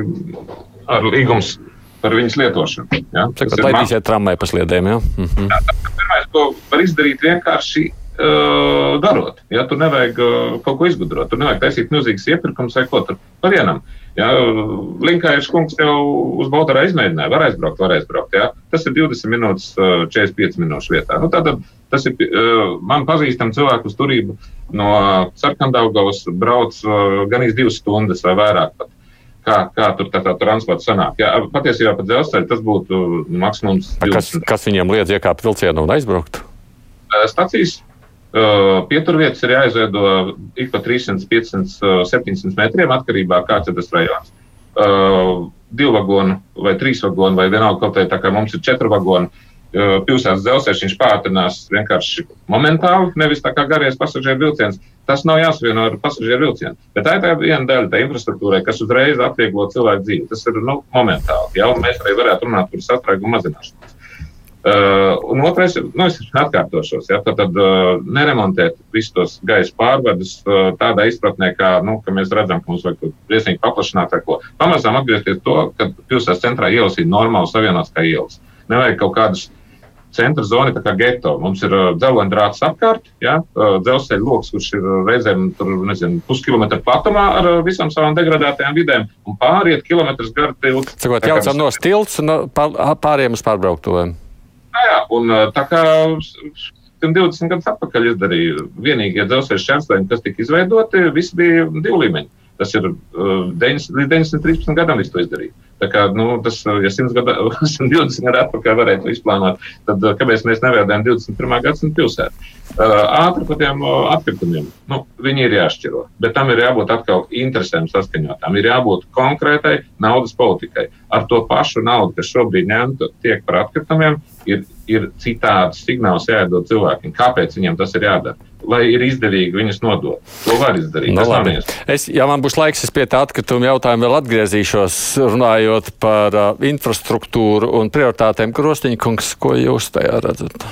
Speaker 3: ar līgums par viņas lietošanu. Ja?
Speaker 2: Tas ir laidīsiet tramvai pa sliedēm, jā? Mhm.
Speaker 3: jā pirmais, ko var izdarīt, vienkārši uh, darot. Ja? Tur nevajag uh, kaut ko izgudrot, tur nevajag taisīt milzīgas iepirkums vai ko tur pa vienam. Uh, Ja, Linkājs kungs jau uz Baltarā izmēģināja, var aizbraukt, var aizbraukt. Ja. Tas ir 20 minūtes, 45 minūšu vietā. Nu, tātad, tas ir man pazīstams cilvēku uz turību no Sarkandaugavas brauc gan iz divas stundas vai vairāk pat. Kā, kā tur tā, tā transporta sanāk. Jā, patiesībā pa dzelzceļu tas būtu maksimums.
Speaker 2: 20. Kas, kas viņiem liedz iekāpt vilcienu un aizbraukt?
Speaker 3: Stacijas Uh, pieturvietas ir jāizveido ik pa 300, 500, 700 metriem atkarībā no kāds ir tas rajons. Uh, divu vagonu vai trīs vagonu vai vienalga kaut kā, kā mums ir četru vagonu. Uh, pilsētas dzelzceļš viņš pātrinās vienkārši momentāli, nevis tā kā garies pasažieru vilciens. Tas nav jāsavieno ar pasažieru vilcienu. Bet tā ir tā viena daļa, tā infrastruktūra, kas uzreiz atvieglo cilvēku dzīvi. Tas ir nu, momentāli. Ja? Un mēs arī varētu runāt par sastrēgumu mazināšanu. Uh, un otrais, nu, es atkārtošos, ja, tad, tad uh, neremontēt visus tos gaisa pārvadus uh, tādā izpratnē, kā, nu, ka mēs redzam, ka mums vajag briesmīgi paplašināt. Pamazām atgriezties to, ka pilsētas centrā ielas ir normāli savienotas kā ielas. Nevajag kaut kādas centra zona, kā geto. Mums ir uh, dzelzceļa apkārt, ja, uh, dzelzceļa lokus, kurš ir reizēm tur, nezinu, puskilometra platumā ar uh, visām savām degradētajām vidēm, un pāriet kilometrus garu tiltu.
Speaker 2: Cikot, jaucam no stilts un pāriem uz pārbrauktuviem.
Speaker 3: Jā, un tā kā 120 gadus atpakaļ izdarīja vienīgie dzelzceļa šķērslēņi, kas tika izveidoti, visi bija divu līmeņu. Tas ir uh, 9, līdz 913 gadam visu to izdarīt. Tā kā, nu, tas, ja 100 gadu, 120 gadu atpakaļ varētu izplānot, tad kāpēc mēs nevēdējam 21. gadsimta pilsētu? Uh, ātri par tiem uh, atkritumiem. Nu, viņi ir jāšķiro, bet tam ir jābūt atkal interesēm saskaņotām. Ir jābūt konkrētai naudas politikai. Ar to pašu naudu, kas šobrīd ņemta tiek par atkritumiem, ir, ir citāds signāls jādod cilvēkiem. Kāpēc viņiem tas ir jādara? lai ir izdevīgi viņus nodot. To var izdarīt.
Speaker 2: No, nu, es, ja man būs laiks, es pie tā atkrituma jautājuma vēl atgriezīšos, runājot par uh, infrastruktūru un prioritātēm. Krostiņkungs, ko jūs tajā redzat?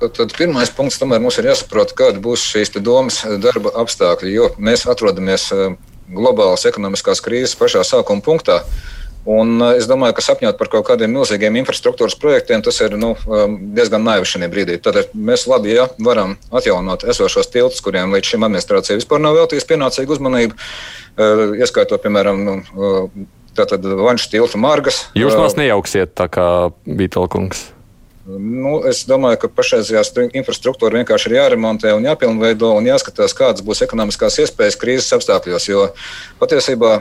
Speaker 5: Tad, tad pirmais punkts tomēr mums ir jāsaprot, kāda būs šīs domas darba apstākļi, jo mēs atrodamies globālas ekonomiskās krīzes pašā sākuma punktā. Uh, Un eh, es domāju, ka sapņot par kaut kādiem milzīgiem infrastruktūras projektiem, tas ir nu, um, diezgan naivi šajā brīdī. Tad mēs labi ja, varam atjaunot esošos tiltus, kuriem līdz šim administrācija vispār nav veltījusi pienācīgu uzmanību, eh, ieskaitot, piemēram, nu, eh, tātad Vanšu tiltu Margas.
Speaker 2: Jūs mums nejauksiet tā kā Vītolkungs.
Speaker 5: Nu, es domāju, ka pašreizējā infrastruktūra vienkārši ir jāremontē un jāpilnveido un jāskatās, kādas būs ekonomiskās iespējas krīzes apstākļos. Jo patiesībā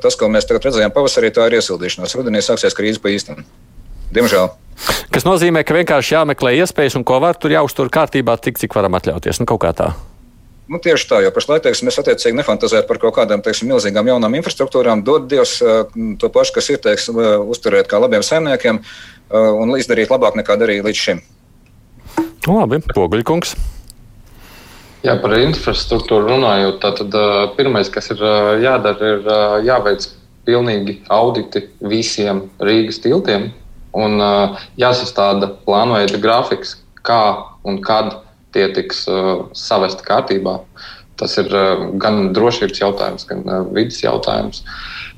Speaker 5: tas, ko mēs tagad redzējām pavasarī, tā ir iesildīšanās. Rudenī sāksies krīze pa īstenam. Diemžēl.
Speaker 2: Kas kas nozīmē, ka vienkārši jāmeklē iespējas un ko var tur jāuztur kārtībā, tik cik varam atļauties. Nu, kaut kā tā.
Speaker 5: Nu, tieši tā, jo pašlaik teiksim, mēs attiecīgi nefantazējam par kaut kādām teiksim, milzīgām jaunām infrastruktūrām, dod Dievs to pašu, kas ir, teiksim, uzturēt kā labiem saimniekiem un izdarīt labāk nekā darīja līdz šim.
Speaker 2: Nu, labi, Poguļkungs.
Speaker 4: Jā, par infrastruktūru runājot, tad uh, pirmais, kas ir uh, jādara, ir uh, jāveic pilnīgi auditi visiem Rīgas tiltiem un uh, jāsastāda plānveida grafiks, kā un kad tie tiks uh, savesti kārtībā. Tas ir uh, gan drošības jautājums, gan uh, vidas jautājums.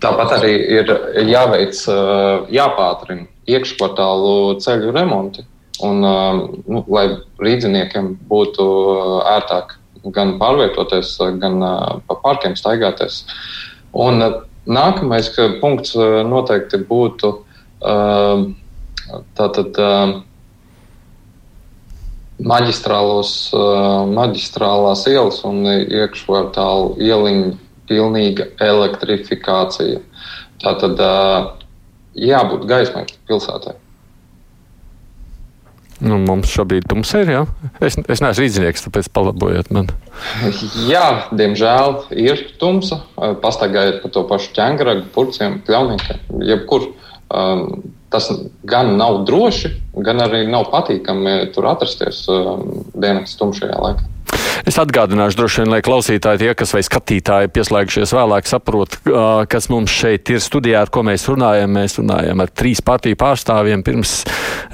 Speaker 4: Tāpat arī ir jāveic, uh, jāpātrina iekškvartālu ceļu remonti, un, nu, lai rīdziniekiem būtu ērtāk gan pārvietoties, gan pa parkiem staigāties. Un, nākamais punkts noteikti būtu tātad. Uh, maģistrālos, maģistrālās ielas un iekškvartālu ieliņu pilnīga elektrifikācija. Tā tad jābūt gaismai pilsētai.
Speaker 2: Nu, mums šobrīd tums ir, jā. Es, es neesmu rīznieks, tāpēc palabojiet man.
Speaker 4: Jā, diemžēl ir tumsa. Pastagājiet pa to pašu ķēngaragu, purciem, pļaunīkiem, jebkur. Um, tas gan nav droši, gan arī nav patīkami tur atrasties um, dienas tumšajā laikā.
Speaker 2: Es atgādināšu, droši vien, lai klausītāji, tie, kas vai skatītāji pieslēgšies vēlāk, saprot, kas mums šeit ir studijā, ar ko mēs runājam. Mēs runājam ar trīs partiju pārstāvjiem pirms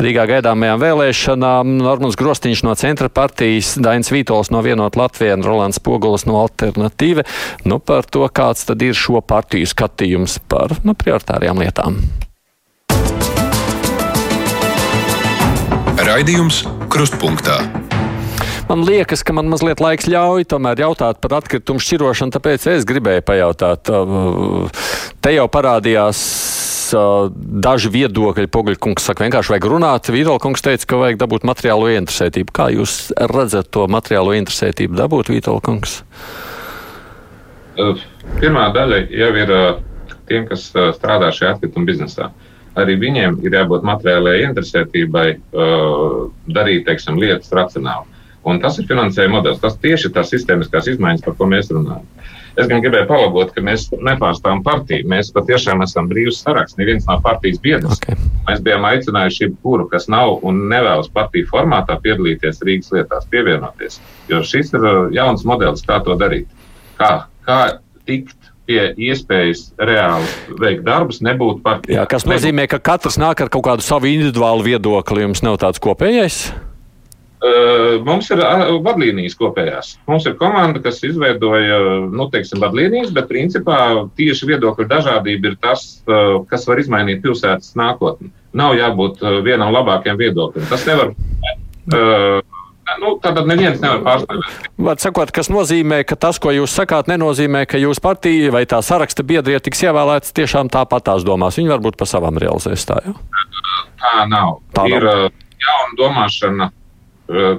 Speaker 2: Rīgā gaidāmajām vēlēšanām. Normans Grostiņš no Centra partijas, Dainis Vītols no Vienot Latviju un Rolands Pogulis no Alternatīve. Nu, par to, kāds tad ir šo partiju skatījums par nu, prioritārajām lietām.
Speaker 1: Raidījums Krustpunktā.
Speaker 2: Man liekas, ka man mazliet laiks ļauj tomēr jautāt par atkritumu šķirošanu, tāpēc es gribēju pajautāt. Te jau parādījās daži viedokļi. Pogaļkungs saka, vienkārši vajag runāt. Vītolkungs teica, ka vajag dabūt materiālo interesētību. Kā jūs redzat to materiālo interesētību dabūt, Vītolkungs?
Speaker 3: Pirmā daļa jau ir tiem, kas strādā šajā atkrituma biznesā. Uh, arī viņiem ir jābūt materiālajai interesētībai uh, darīt teiksim, lietas racionāli. Un tas ir finansējuma modelis. Tas tieši ir tās sistēmiskās izmaiņas, par ko mēs runājam. Es gan gribēju palabot, ka mēs nepārstāvam partiju. Mēs patiešām esam brīvs saraksts. Neviens nav partijas biedrs. Okay. Mēs bijām aicinājuši jebkuru, kas nav un nevēlas partiju formātā piedalīties Rīgas lietās, pievienoties. Jo šis ir uh, jauns modelis, kā to darīt. Kā, kā tikt pie iespējas reāli veikt darbus, nebūtu partijā.
Speaker 2: Jā, kas nozīmē, ka katrs nāk ar kaut kādu savu individuālu viedokli, jums nav tāds kopējais?
Speaker 3: Uh, mums ir uh, vadlīnijas kopējās. Mums ir komanda, kas izveidoja nu, teiksim, vadlīnijas, bet principā tieši viedokļu dažādība ir tas, uh, kas var izmainīt pilsētas nākotni. Nav jābūt vienam labākajam viedoklim. Tas nevar. Uh, Nu, Tātad neviens nevar pārstāvēt.
Speaker 2: Var sakot, kas nozīmē, ka tas, ko jūs sakāt, nenozīmē, ka jūsu partija vai tā saraksta biedrie tiks ievēlēts tiešām tāpat tās domās. Viņi varbūt pa savām realizēs tā jau.
Speaker 3: Tā nav. Tā ir nav. jauna domāšana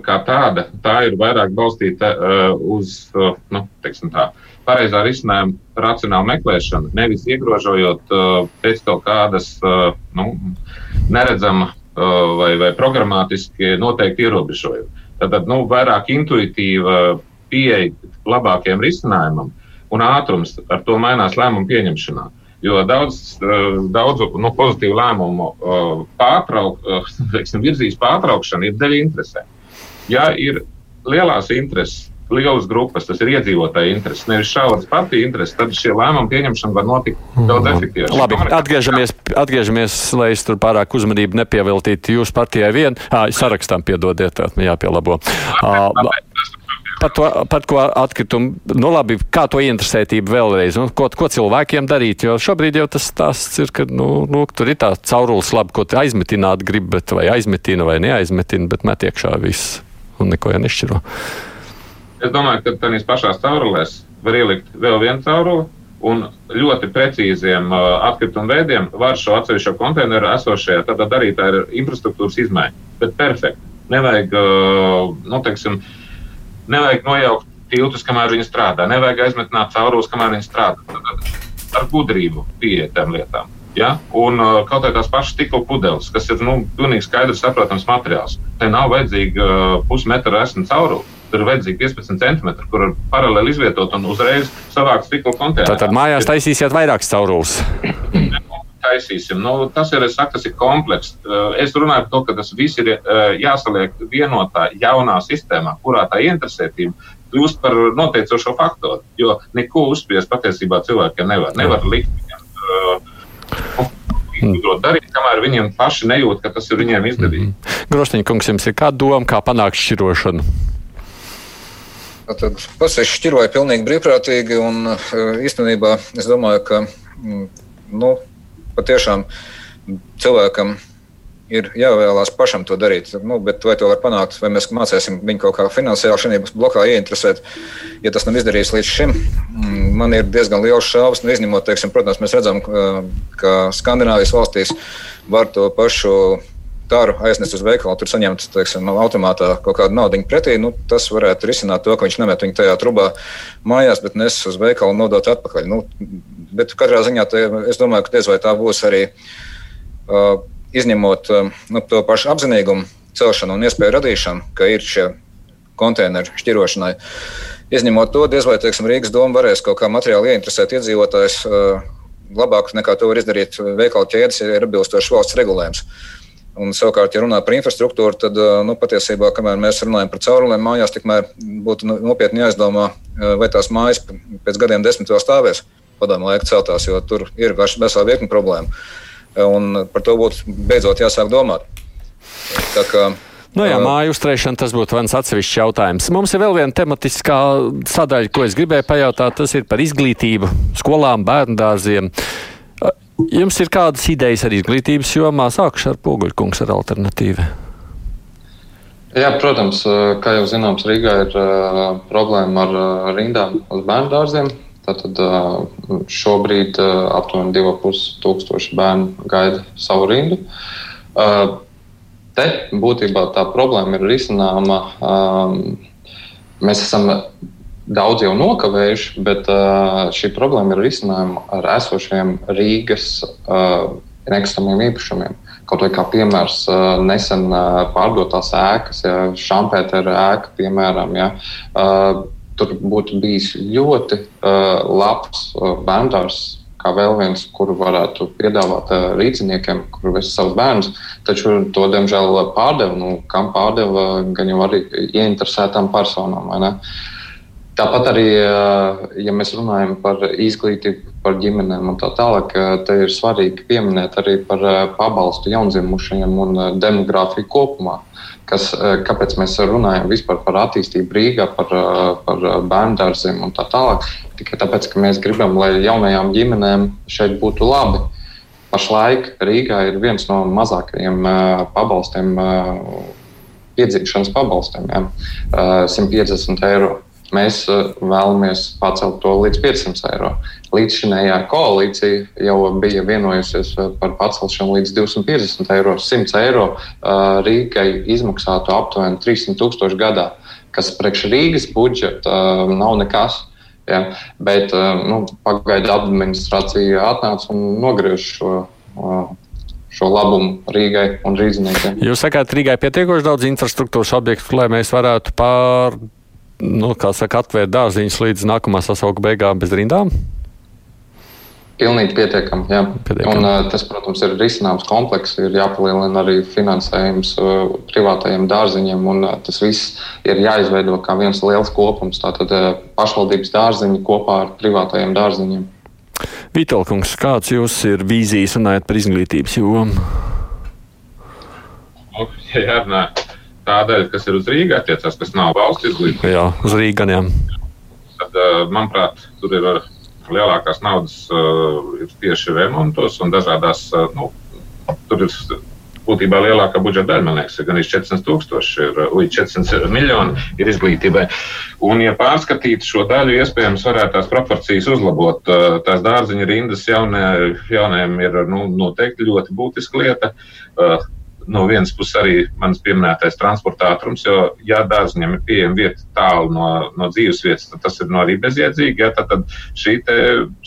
Speaker 3: kā tāda. Tā ir vairāk balstīta uz, nu, teiksim tā, pareizā risinājuma racionālu meklēšanu, nevis iegrožojot pēc kaut kādas, nu, neredzama vai, vai programmatiski noteikti ierobežojumi. Tad nu, vairāk intuitīva pieeja labākiem risinājumam un ātrums ar to mainās lēmumu pieņemšanā. Jo daudz, eh, daudz nu, pozitīvu lēmumu eh, pārtrauk, eh, virzīs pārtraukšana ir daļa interesē. Ja ir lielās intereses, lielas grupas, tas ir iedzīvotāja intereses, nevis šauras partiju intereses, tad šie lēmumi pieņemšana var notikt daudz mhm. efektīvāk.
Speaker 2: Labi, atgriežamies, atgriežamies, lai es tur pārāk uzmanību nepieveltītu jūsu partijai vien, à, sarakstam piedodiet, tā jāpielabo. À, Par to, par ko atkritumu, nu labi, kā to interesētību vēlreiz, un ko, ko cilvēkiem darīt, jo šobrīd jau tas stāsts ir, ka, nu, nu tur ir tā caurulis labi, ko aizmetināt grib, bet vai aizmetina vai neaizmetina, bet met iekšā viss un neko jau nešķiro.
Speaker 3: Es domāju, ka tādās pašās caurulēs var ielikt vēl vienu cauruli. Un ļoti precīziem uh, atkritumu veidiem var šo atsevišķo konteineru esošajā, tad arī tā ir infrastruktūras izmaiņa. Bet perfekti. Nevajag, uh, nu, teiksim, nevajag nojaukt tiltus, kamēr viņi strādā. Nevajag aizmetināt caurules, kamēr viņi strādā. Tad ar gudrību pieiet tam lietām. Ja? Un uh, kaut kā tās pašas stikla pudeles, kas ir nu, pilnīgi skaidrs, saprotams materiāls. Te nav vajadzīga uh, pusmetra esmu caurule. Tur vajadzīgi 15 centimetri, kur ir paralēli izvietot un uzreiz savākt stikla konteineru.
Speaker 2: Tātad mājās taisīsiet vairākas caurules.
Speaker 3: taisīsim. Nu, tas ir, saku, tas ir komplekss. Uh, es runāju par to, ka tas viss ir uh, jāsaliek vienotā jaunā sistēmā, kurā tā interesētība kļūst par noteicošo faktoru. Jo neko uzspiest patiesībā cilvēkiem nevar. Nevar likt viņiem. Uh, Izgudrot darīt, kamēr viņiem paši nejūt, ka tas ir viņiem izdevīgi. Mm
Speaker 2: -hmm. Grostiņa kungs, jums ir kāda doma, kā panākt šķirošanu?
Speaker 5: Tad pats es šķiroju pilnīgi brīvprātīgi, un īstenībā es domāju, ka mm, nu, patiešām cilvēkam ir jāvēlās pašam to darīt. Nu, bet vai to var panākt, vai mēs mācīsim viņu kaut kā finansiāli šajā blokā ieinteresēt, ja tas nav izdarījis līdz šim? Mm, man ir diezgan liels šaubas, nu, izņemot, teiksim, protams, mēs redzam, ka Skandināvijas valstīs var to pašu tāru aiznest uz veikalu, tur saņemt teiksim, automātā kaut kādu naudu pretī. Nu, tas varētu risināt to, ka viņš nemet viņu tajā trubā mājās, bet nes uz veikalu un nodot atpakaļ. Nu, bet katrā ziņā te, es domāju, ka diez vai tā būs arī uh, izņemot uh, nu, to pašu apzinīgumu celšanu un iespēju radīšanu, ka ir šie konteineru šķirošanai. Izņemot to, diez vai teiksim, Rīgas doma varēs kaut kā materiāli ieinteresēt iedzīvotājus. Uh, labāk nekā to var izdarīt veikalu ķēdes, ja ir atbilstošs valsts regulējums. Uh, Un, savukārt, ja runā par infrastruktūru, tad nu, patiesībā, kamēr mēs runājam par caurulēm mājās, tikmēr būtu nopietni jāizdomā, vai tās mājas pēc gadiem desmit vēl stāvēs padomu laika celtās, jo tur ir vesela virkni problēmu. Un par to būtu beidzot jāsāk domāt. Tā kā,
Speaker 2: Nu jā, māju uzturēšana tas būtu viens atsevišķs jautājums. Mums ir vēl viena tematiskā sadaļa, ko es gribēju pajautāt. Tas ir par izglītību, skolām, bērnu dārziem. Jums ir kādas idejas arī izglītības jomā? Sākšu ar poguļkungs ar alternatīvu.
Speaker 4: Jā, protams, kā jau zināms, Rīgā ir uh, problēma ar uh, rindām uz bērnu dārziem. Tātad šobrīd aptuveni 2,5 tūkstoši bērnu gaida savu rindu. Te būtībā tā problēma ir risināma. Mēs esam daudz jau nokavējuši, bet uh, šī problēma ir risinājama ar esošiem Rīgas uh, nekustamiem īpašumiem. Kaut kā piemērs uh, nesen uh, pārdotās ēkas, ja Šampētera ēka, piemēram, ja, uh, tur būtu bijis ļoti uh, labs uh, bērndārs. Kā vēl viens, kuru varētu piedāvāt uh, rīzniekiem, kur vest savus bērnus, taču to, diemžēl, pārdeva. Nu, kam pārdeva, gan jau arī ieinteresētām personām. Uh, Tāpat arī, ja mēs runājam par izglītību, par ģimenēm un tā tālāk, te ir svarīgi pieminēt arī par pabalstu jaundzimušajiem un demogrāfiju kopumā. Kas, kāpēc mēs runājam vispār par attīstību Rīgā, par, par bērngārziem un tā tālāk? Tikai tāpēc, ka mēs gribam, lai jaunajām ģimenēm šeit būtu labi. Pašlaik Rīgā ir viens no mazākajiem pabalstiem, piedzīvošanas pabalstiem, ja? 150 eiro Mēs uh, vēlamies pacelt to līdz 500 eiro. Līdzšinējā koalīcija jau bija vienojusies uh, par pacelšanu līdz 250 eiro. 100 eiro uh, Rīgai izmaksātu aptuveni 300 tūkstoši gadā, kas priekš Rīgas budžeta nav nekas. Ja? Bet nu, pagaidu administrācija atnāca un nogriež šo šo labumu Rīgai un rīzniekiem.
Speaker 2: Jūs sakāt, Rīgai pietiekoši daudz infrastruktūras objektu, lai mēs varētu pār nu, saka, atvērt dārziņus līdz nākamā sasaukuma beigām bez rindām?
Speaker 4: Pilnīgi pietiekami. Jā. Pietiekam. Un, uh, tas, protams, ir risināms komplekss. Ir jāpalielina arī finansējums uh, privātajiem dārziņiem, un uh, tas viss ir jāizveido kā viens liels kopums. Tātad pašvaldības dārziņi kopā ar privātajiem dārziņiem.
Speaker 2: Vītolkungs, kāds jums ir vīzijas runājot par izglītības jomu?
Speaker 3: Ja jārunā tā daļa, kas ir uz Rīgā, attiecās, kas nav valsts izglītība.
Speaker 2: Jā, uz Rīgā.
Speaker 3: Tad, manuprāt, tur ir lielākās naudas ir tieši remontos un dažādās. Nu, tur ir būtībā lielākā budžeta daļa, man liekas, ir gan 400 tūkstoši, ir līdz 400 miljoni ir izglītībai. Un, ja pārskatītu šo daļu, iespējams, varētu tās proporcijas uzlabot. Tās dārziņa rindas jaunie, jauniem ir nu, noteikti ļoti būtiska lieta no vienas puses arī mans pieminētais transporta ātrums, jo, ja dārziņam ir pieejama vieta tālu no, no dzīves vietas, tad tas ir no arī bezjēdzīgi. Ja, tad, tad šī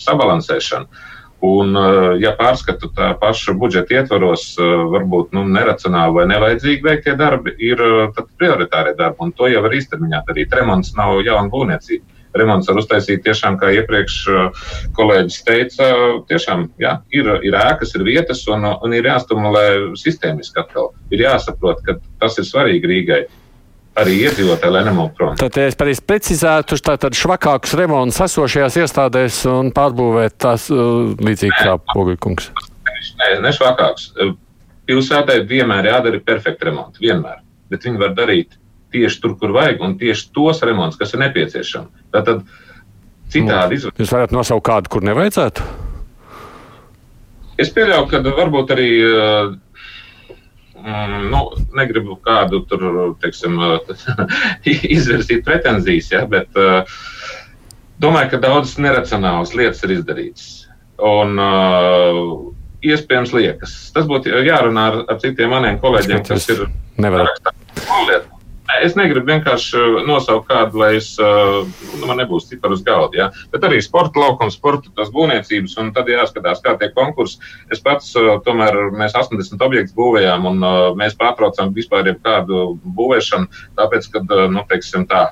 Speaker 3: sabalansēšana. Un, ja pārskatu tā paša budžeta ietvaros, varbūt nu, neracionāli vai nevajadzīgi veiktie darbi ir prioritārie darbi, un to jau var īstermiņā darīt. Remonts nav jauna būvniecība. Remonts var uztaisīt tiešām, kā iepriekš kolēģis teica, tiešām jā, ir, ir ēkas, ir vietas, un, un ir jāstimulē sistēmiski atkal. Ir jāsaprot, ka tas ir svarīgi Rīgai arī iedzīvotāji, lai nemokt prom.
Speaker 2: Tad, ja es pareizi precizētu, tātad švakākus remontus esošajās iestādēs un pārbūvēt tās uh, līdzīgi kā Poguļkungs.
Speaker 3: Nē, ne švakākus. Pilsētai vienmēr jādara perfekta remonta, vienmēr. Bet viņi var darīt tieši tur, kur vajag, un tieši tos remontus, kas ir nepieciešami. Tātad citādi
Speaker 2: izvēlēties. Jūs varat nosaukt kādu, kur nevajadzētu?
Speaker 3: Es pieļauju, ka varbūt arī uh, mm, nu, negribu kādu tur, teiksim, izvirzīt pretenzijas, ja, bet uh, domāju, ka daudzas neracionālas lietas ir izdarītas. Un, uh, iespējams, liekas. Tas būtu jārunā ar, ar citiem maniem kolēģiem, kas ir.
Speaker 2: Nevar.
Speaker 3: Es negribu vienkārši uh, nosaukt kādu, lai es, uh, nu, man nebūs cipari uz galda, ja? bet arī sporta laukums, sporta tas būvniecības, un tad jāskatās, kā tie konkursi. Es pats, uh, tomēr, mēs 80 objektus būvējām, un mēs pārtraucām vispār jebkādu būvēšanu, tāpēc, ka, nu, teiksim tā,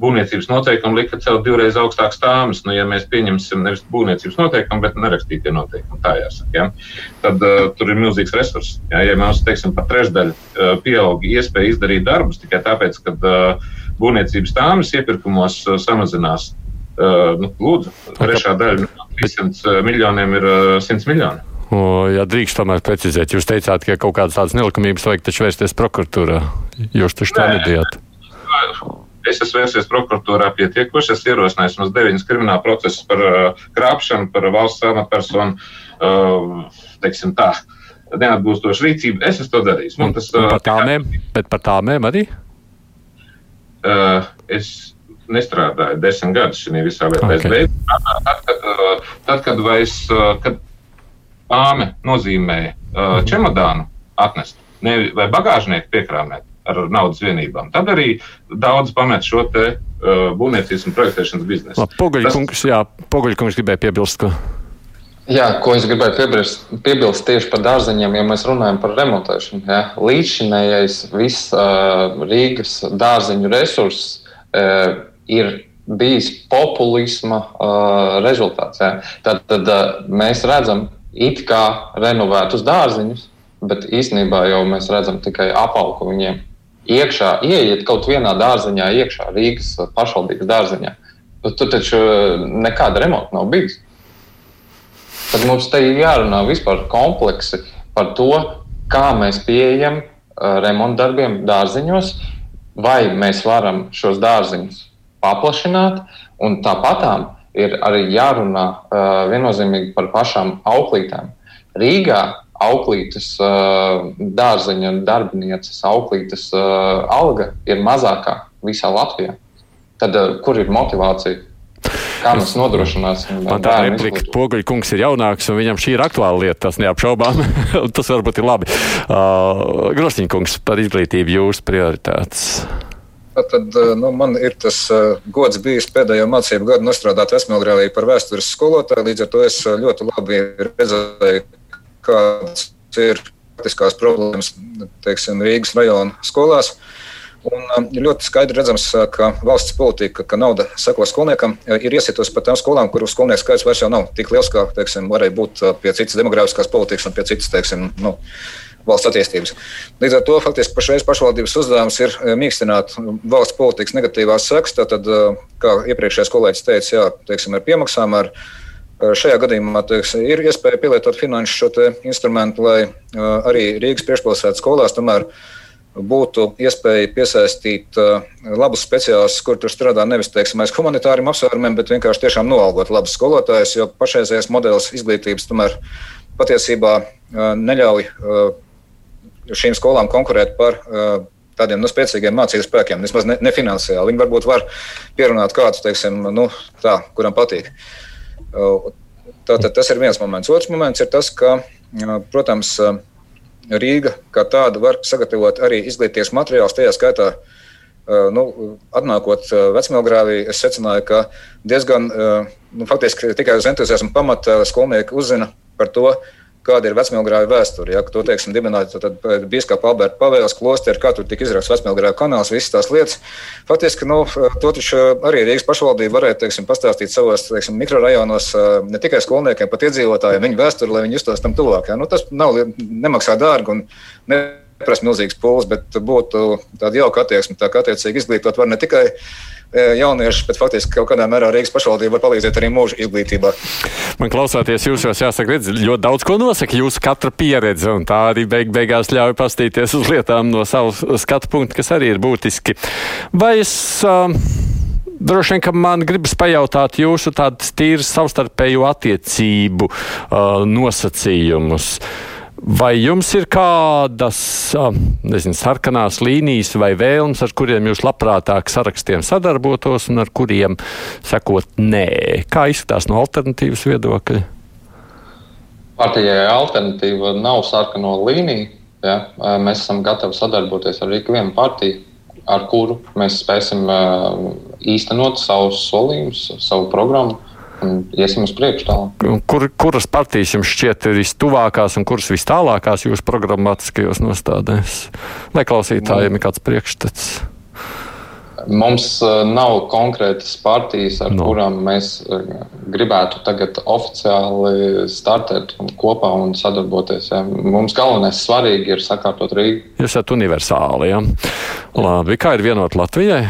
Speaker 3: būvniecības noteikumi lika celt divreiz augstākas stāvis. Nu, ja mēs pieņemsim nevis būvniecības noteikumu, bet nerakstītie noteikumi, tā jāsaka, ja? tad uh, tur ir milzīgs resurs. Ja, ja mēs teiksim, pat trešdaļu uh, pieaug iespēja izdarīt darbus tikai tāpēc, ka uh, būvniecības stāvis iepirkumos uh, samazinās, uh, nu, lūdzu, trešā daļa no 300 miljoniem ir uh, 100 miljoni.
Speaker 2: Ja drīkst tomēr precizēt, jūs teicāt, ka kaut kādas tādas nelikumības vajag taču vērsties prokuratūrā. Jūs taču tā nedējāt.
Speaker 3: Es esmu vērsies prokuratūrā pietiekoši. Es ierosināju mums deviņas krimināla procesus par uh, krāpšanu, par valsts amatpersonu, uh, teiksim tā, neatbilstošu rīcību. Es esmu to darījis.
Speaker 2: Man tas, uh, par tāmēm, bet par tāmēm arī?
Speaker 3: Uh, es nestrādāju desmit gadus šajā visā lietā. Okay. Tad, kad, uh, tad, kad, es, uh, kad pāme nozīmēja uh, čemodānu atnest, ne, vai bagāžnieku piekrāmēt, ar naudas vienībām. Tad arī daudz pamet šo te uh, būvniecības un projektēšanas biznesu.
Speaker 2: Poguļkungs, jā, Poguļkungs gribēja piebilst, ka.
Speaker 4: Jā, ko es gribēju piebilst, piebilst tieši par dārzeņiem, ja mēs runājam par remontēšanu. Ja? Līdzšinējais viss uh, Rīgas dārzeņu resurss uh, ir bijis populisma uh, rezultāts. Ja? Tad, tad uh, mēs redzam, it kā renovētus dārziņus, bet īstenībā jau mēs redzam tikai apaugu viņiem iekšā, ieiet kaut vienā dārziņā, iekšā Rīgas pašvaldības dārziņā, tur taču eh, nekāda remonta nav bijusi. Tad mums te ir jārunā vispār kompleksi par to, kā mēs pieejam eh, remonta darbiem dārziņos, vai mēs varam šos dārziņus paplašināt, un tāpatām ir arī jārunā uh, viennozīmīgi par pašām auklītēm. Rīgā auklītes, dārzeņa darbinieces, auklītes alga ir mazākā visā Latvijā. Tad kur ir motivācija? Kā mēs nodrošināsim?
Speaker 2: Man tā replika, ka Poguļa kungs ir jaunāks un viņam šī ir aktuāla lieta, tas neapšaubām. tas varbūt ir labi. Uh, Grosņņa kungs par izglītību jūsu prioritātes.
Speaker 5: Tad, nu, man ir tas gods bijis pēdējo mācību gadu nostrādāt Vesmelgrēlī par vēstures skolotāju. Līdz ar to es ļoti labi redzēju, kādas ir praktiskās problēmas teiksim, Rīgas rajona skolās. Un um, ļoti skaidri redzams, uh, ka valsts politika, ka nauda seko skolniekam, uh, ir iesietusi pat tām skolām, kuru skolnieku skaits vairs nav tik liels, kā teiksim, varēja būt uh, pie citas demogrāfiskās politikas un pie citas teiksim, nu, valsts attīstības. Līdz ar to faktiski pašreiz pašvaldības uzdevums ir mīkstināt valsts politikas negatīvās sekas. Tad, kā iepriekšējais kolēģis teica, jā, teiksim, ar piemaksām, ar Šajā gadījumā teiks, ir iespēja pielietot finanšu šo instrumentu, lai arī Rīgas priekšpilsētas skolās tomēr būtu iespēja piesaistīt labus speciālistus, kur tur strādā nevis teiksim, aiz humanitāriem apsvērumiem, bet vienkārši tiešām noalgot labus skolotājus, jo pašreizējais modelis izglītības tomēr patiesībā neļauj šīm skolām konkurēt par tādiem nu, spēcīgiem mācību spēkiem, vismaz ne, nefinanciāli. Viņi varbūt var pierunāt kādu, teiksim, nu, tā, kuram patīk. Uh, Tātad tas ir viens moments. Otrs moments ir tas, ka, protams, Rīga kā tāda var sagatavot arī izglītības materiālus, tajā skaitā Nu, atnākot vecmēlgrāvī, es secināju, ka diezgan nu, faktiski tikai uz entuziasmu pamata skolnieki uzzina par to, kāda ir vecmēlgrāva vēsture. Ja, to, teiksim, dibināja tad Bīskapa Alberta Pavēles klosteri, kā tur tika izraksts vecmēlgrāva kanāls, visas tās lietas. Faktiski, nu, to taču arī Rīgas pašvaldība varētu, teiksim, pastāstīt savos, teiksim, mikrorajonos ne tikai skolniekiem, bet iedzīvotājiem viņu vēsturi, lai viņi justos tam tuvāk. Ja. Nu, tas nav, nemaksā dārgi un neprasa milzīgs pūles, bet būtu tāda jauka attieksme, tā kā attiecīgi izglītot var ne tikai jaunieši, bet faktiski kaut kādā mērā Rīgas pašvaldība var palīdzēt arī mūža izglītībā.
Speaker 2: Man klausoties jūsos, jāsaka, redz, ļoti daudz ko nosaka jūsu katra pieredze, un tā arī beig beigās ļauj pastīties uz lietām no savas skatu punkta, kas arī ir būtiski. Vai es uh, droši vien, ka man gribas pajautāt jūsu tādas tīras savstarpēju attiecību uh, nosacījumus? Uh, Vai jums ir kādas nezinu, sarkanās līnijas vai vēlmes, ar kuriem jūs labprātāk sarakstiem sadarbotos un ar kuriem sekot nē? Kā izskatās no alternatīvas viedokļa?
Speaker 4: Partijai alternatīva nav sarkano līniju. Ja? Mēs esam gatavi sadarboties ar ikvienu partiju, ar kuru mēs spēsim īstenot savus solījumus, savu programmu un iesim uz priekšu tālāk.
Speaker 2: Kur, kuras partijas jums šķiet ir vistuvākās un kuras vis tālākās jūsu programmatiskajos nostādēs? Lai klausītājiem ir kāds priekšstats.
Speaker 4: Mums uh, nav konkrētas partijas, ar no. kurām mēs uh, gribētu tagad oficiāli startēt un kopā un sadarboties. Ja. Mums galvenais svarīgi ir sakārtot Rīgu.
Speaker 2: Jūs esat universāli. Ja? Labi, kā ir vienot Latvijai?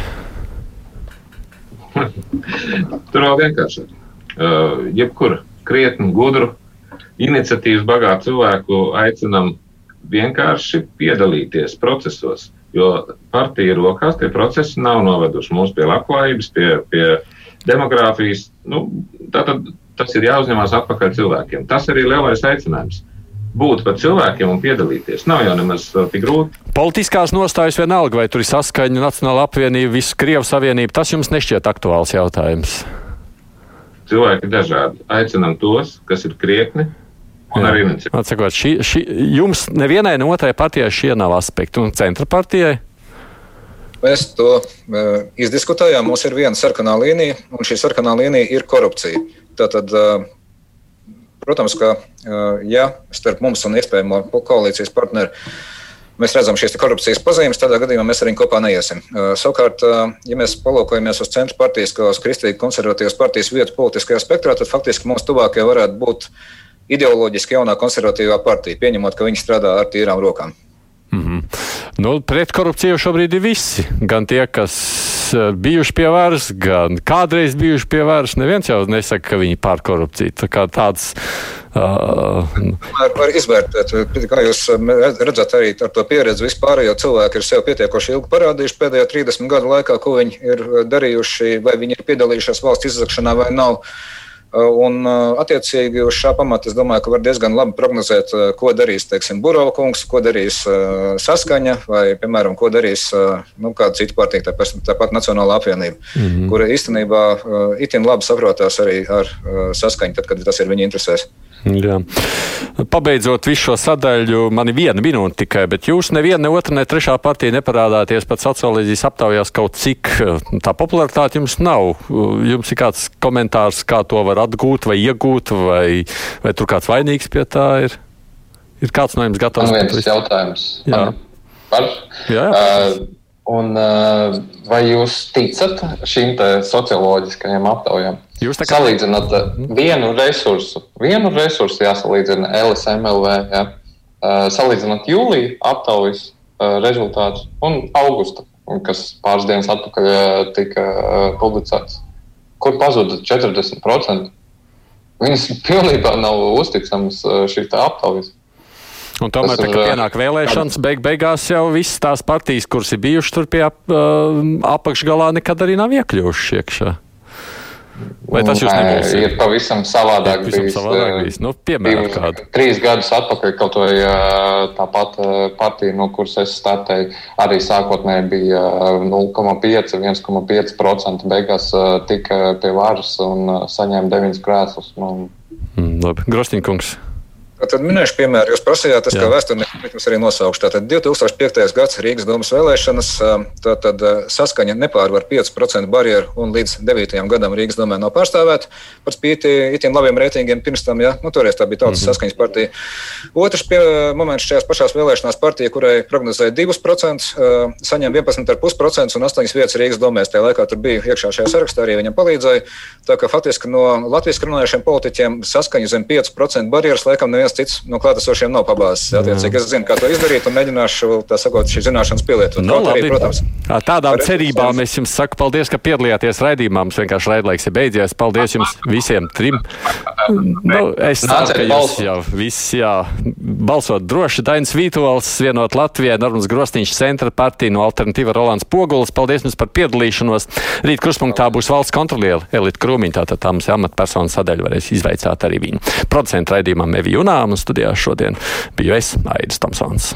Speaker 3: Tur vēl vienkāršāk. Uh, jebkuru krietni gudru, iniciatīvas bagātu cilvēku aicinam vienkārši piedalīties procesos. Jo partija rokās tie procesi nav noveduši mūs pie labklājības, pie, pie demogrāfijas. Nu, tātad tas ir jāuzņemās atpakaļ cilvēkiem. Tas arī ir lielais aicinājums. Būt par cilvēkiem un piedalīties. Nav jau nemaz uh, tik grūti.
Speaker 2: Politiskās nostājas vienalga, vai tur ir saskaņa, Nacionāla apvienība, visu Krievu savienību, tas jums nešķiet aktuāls jautājums.
Speaker 3: Cilvēki dažādi. Aicinām tos, kas ir krietni.
Speaker 2: Atsakot, šī, šī, jums nevienai no otrai partijai šie nav aspekti, un centra partijai?
Speaker 5: Mēs to uh, izdiskutējām. Mums ir viena sarkanā līnija, un šī sarkanā līnija ir korupcija. Tātad, uh, protams, ka uh, ja starp mums un iespējamo koalīcijas partneri mēs redzam šīs korupcijas pazīmes, tādā gadījumā mēs arī kopā neiesim. Savukārt, ja mēs palūkojamies uz centra partijas, kā uz kristīgi konservatīvas partijas vietu politiskajā spektrā, tad faktiski mums tuvākie varētu būt ideoloģiski jaunā konservatīvā partija, pieņemot, ka viņi strādā ar tīrām rokām.
Speaker 2: Mm -hmm. nu, pret korupciju šobrīd ir visi. Gan tie, kas bijuši pie varas, gan kādreiz bijuši pie varas. Neviens jau nesaka, ka viņi pār korupciju. Tā kā tāds
Speaker 5: Uh, var, izvērtēt, kā jūs redzat, arī ar to pieredzi vispār, jo cilvēki ir sev pietiekoši ilgi parādījuši pēdējo 30 gadu laikā, ko viņi ir darījuši, vai viņi ir piedalījušies valsts izzakšanā vai nav. Un, attiecīgi, uz šā pamata es domāju, ka var diezgan labi prognozēt, ko darīs teiksim, Burbuļs kungs, ko darīs uh, Saskaņa, vai, piemēram, ko darīs uh, nu, kāda cita partija, tāpat, tāpat Nacionāla apvienība, mm -hmm. kura īstenībā uh, itin labi saprotās arī ar Saskaņu, tad, kad tas ir viņa interesēs.
Speaker 2: Jā. Pabeidzot visu šo sadaļu, man ir viena minūte tikai, bet jūs neviena, ne otra, ne trešā partija neparādāties pat socioloģijas aptaujās kaut cik. Tā popularitāte jums nav. Jums ir kāds komentārs, kā to var atgūt vai iegūt, vai, vai tur kāds vainīgs pie tā ir? Ir kāds no jums gatavs?
Speaker 4: Man viens jautājums. Jā. Par? Jā. jā. Uh, Un, uh, vai jūs ticat šīm socioloģiskajām aptaujām? Jūs tā kā salīdzināt uh, vienu resursu, vienu resursu jāsalīdzina LSMLV, ja? uh, salīdzināt jūlija aptaujas uh, rezultātus un augusta, kas pāris dienas atpakaļ tika publicēts. Kur pazuda 40%? Viņas pilnībā nav uzticamas šīs aptaujas.
Speaker 2: Un tomēr, tā, kad pienāk vēlēšanas, beig beigās jau visas tās partijas, kuras ir bijušas tur pie ap, apakšgalā, nekad arī nav iekļuvušas iekšā. Vai tas jūs nebūs?
Speaker 4: Ir pavisam savādāk.
Speaker 2: Ir pavisam savādāk bijis. Nu, piemēram, kādu.
Speaker 4: Trīs gadus atpakaļ kaut vai tāpat partija, no kuras es startēju, arī sākotnēji bija 0,5, 1,5% beigās tika pie varas un saņēma 9 krēslus. Nu.
Speaker 2: Mm, labi, Grosņīkungs.
Speaker 5: Tad minēšu piemēru. Jūs prasījāt, tas, kā vēsturnieks arī nosaukšu. Tātad 2005. gads Rīgas domas vēlēšanas, tātad saskaņa nepārvar 5% barjeru un līdz 9. gadam Rīgas domē nav pārstāvēta. Par spīti itiem labiem reitingiem pirms tam, ja, nu, toreiz tā bija tautas mm -hmm. saskaņas partija. Otrs pie, moments šajās pašās vēlēšanās partija, kurai prognozēja 2%, saņem 11,5% un 8 vietas Rīgas domēs. Tajā laikā tur bija iekšā šajā sarakstā arī viņam palīdzēja. Tā kā faktiski no Latvijas runājušiem politiķiem saskaņa zem 5% barjeras laikam neviens neviens cits no klātesošiem nav pabāzis. Attiecīgi, es zinu, kā to izdarīt, un mēģināšu tā sakot, šīs zināšanas pielietot.
Speaker 2: No, nu, labi, arī, protams, Tādām cerībām es jums saku paldies, ka piedalījāties raidījumā. Mums vienkārši raidlaiks ir beidzies. Paldies jums visiem trim. Nu, es ceru, ka jūs jau viss, jā, balsot droši. Dainis Vītols, vienot Latvijai, Normans Grostīņš, centra partija no Alternatīva Rolands Pogulis. Paldies jums par piedalīšanos. Rīt kruspunktā būs valsts kontroliela Elita Krūmiņa, tātad tā mums amatpersonu sadaļa varēs izveicāt arī viņu. Procentu raidījumam Evi Junā un studijā šodien biju es, Aidis Tomsons.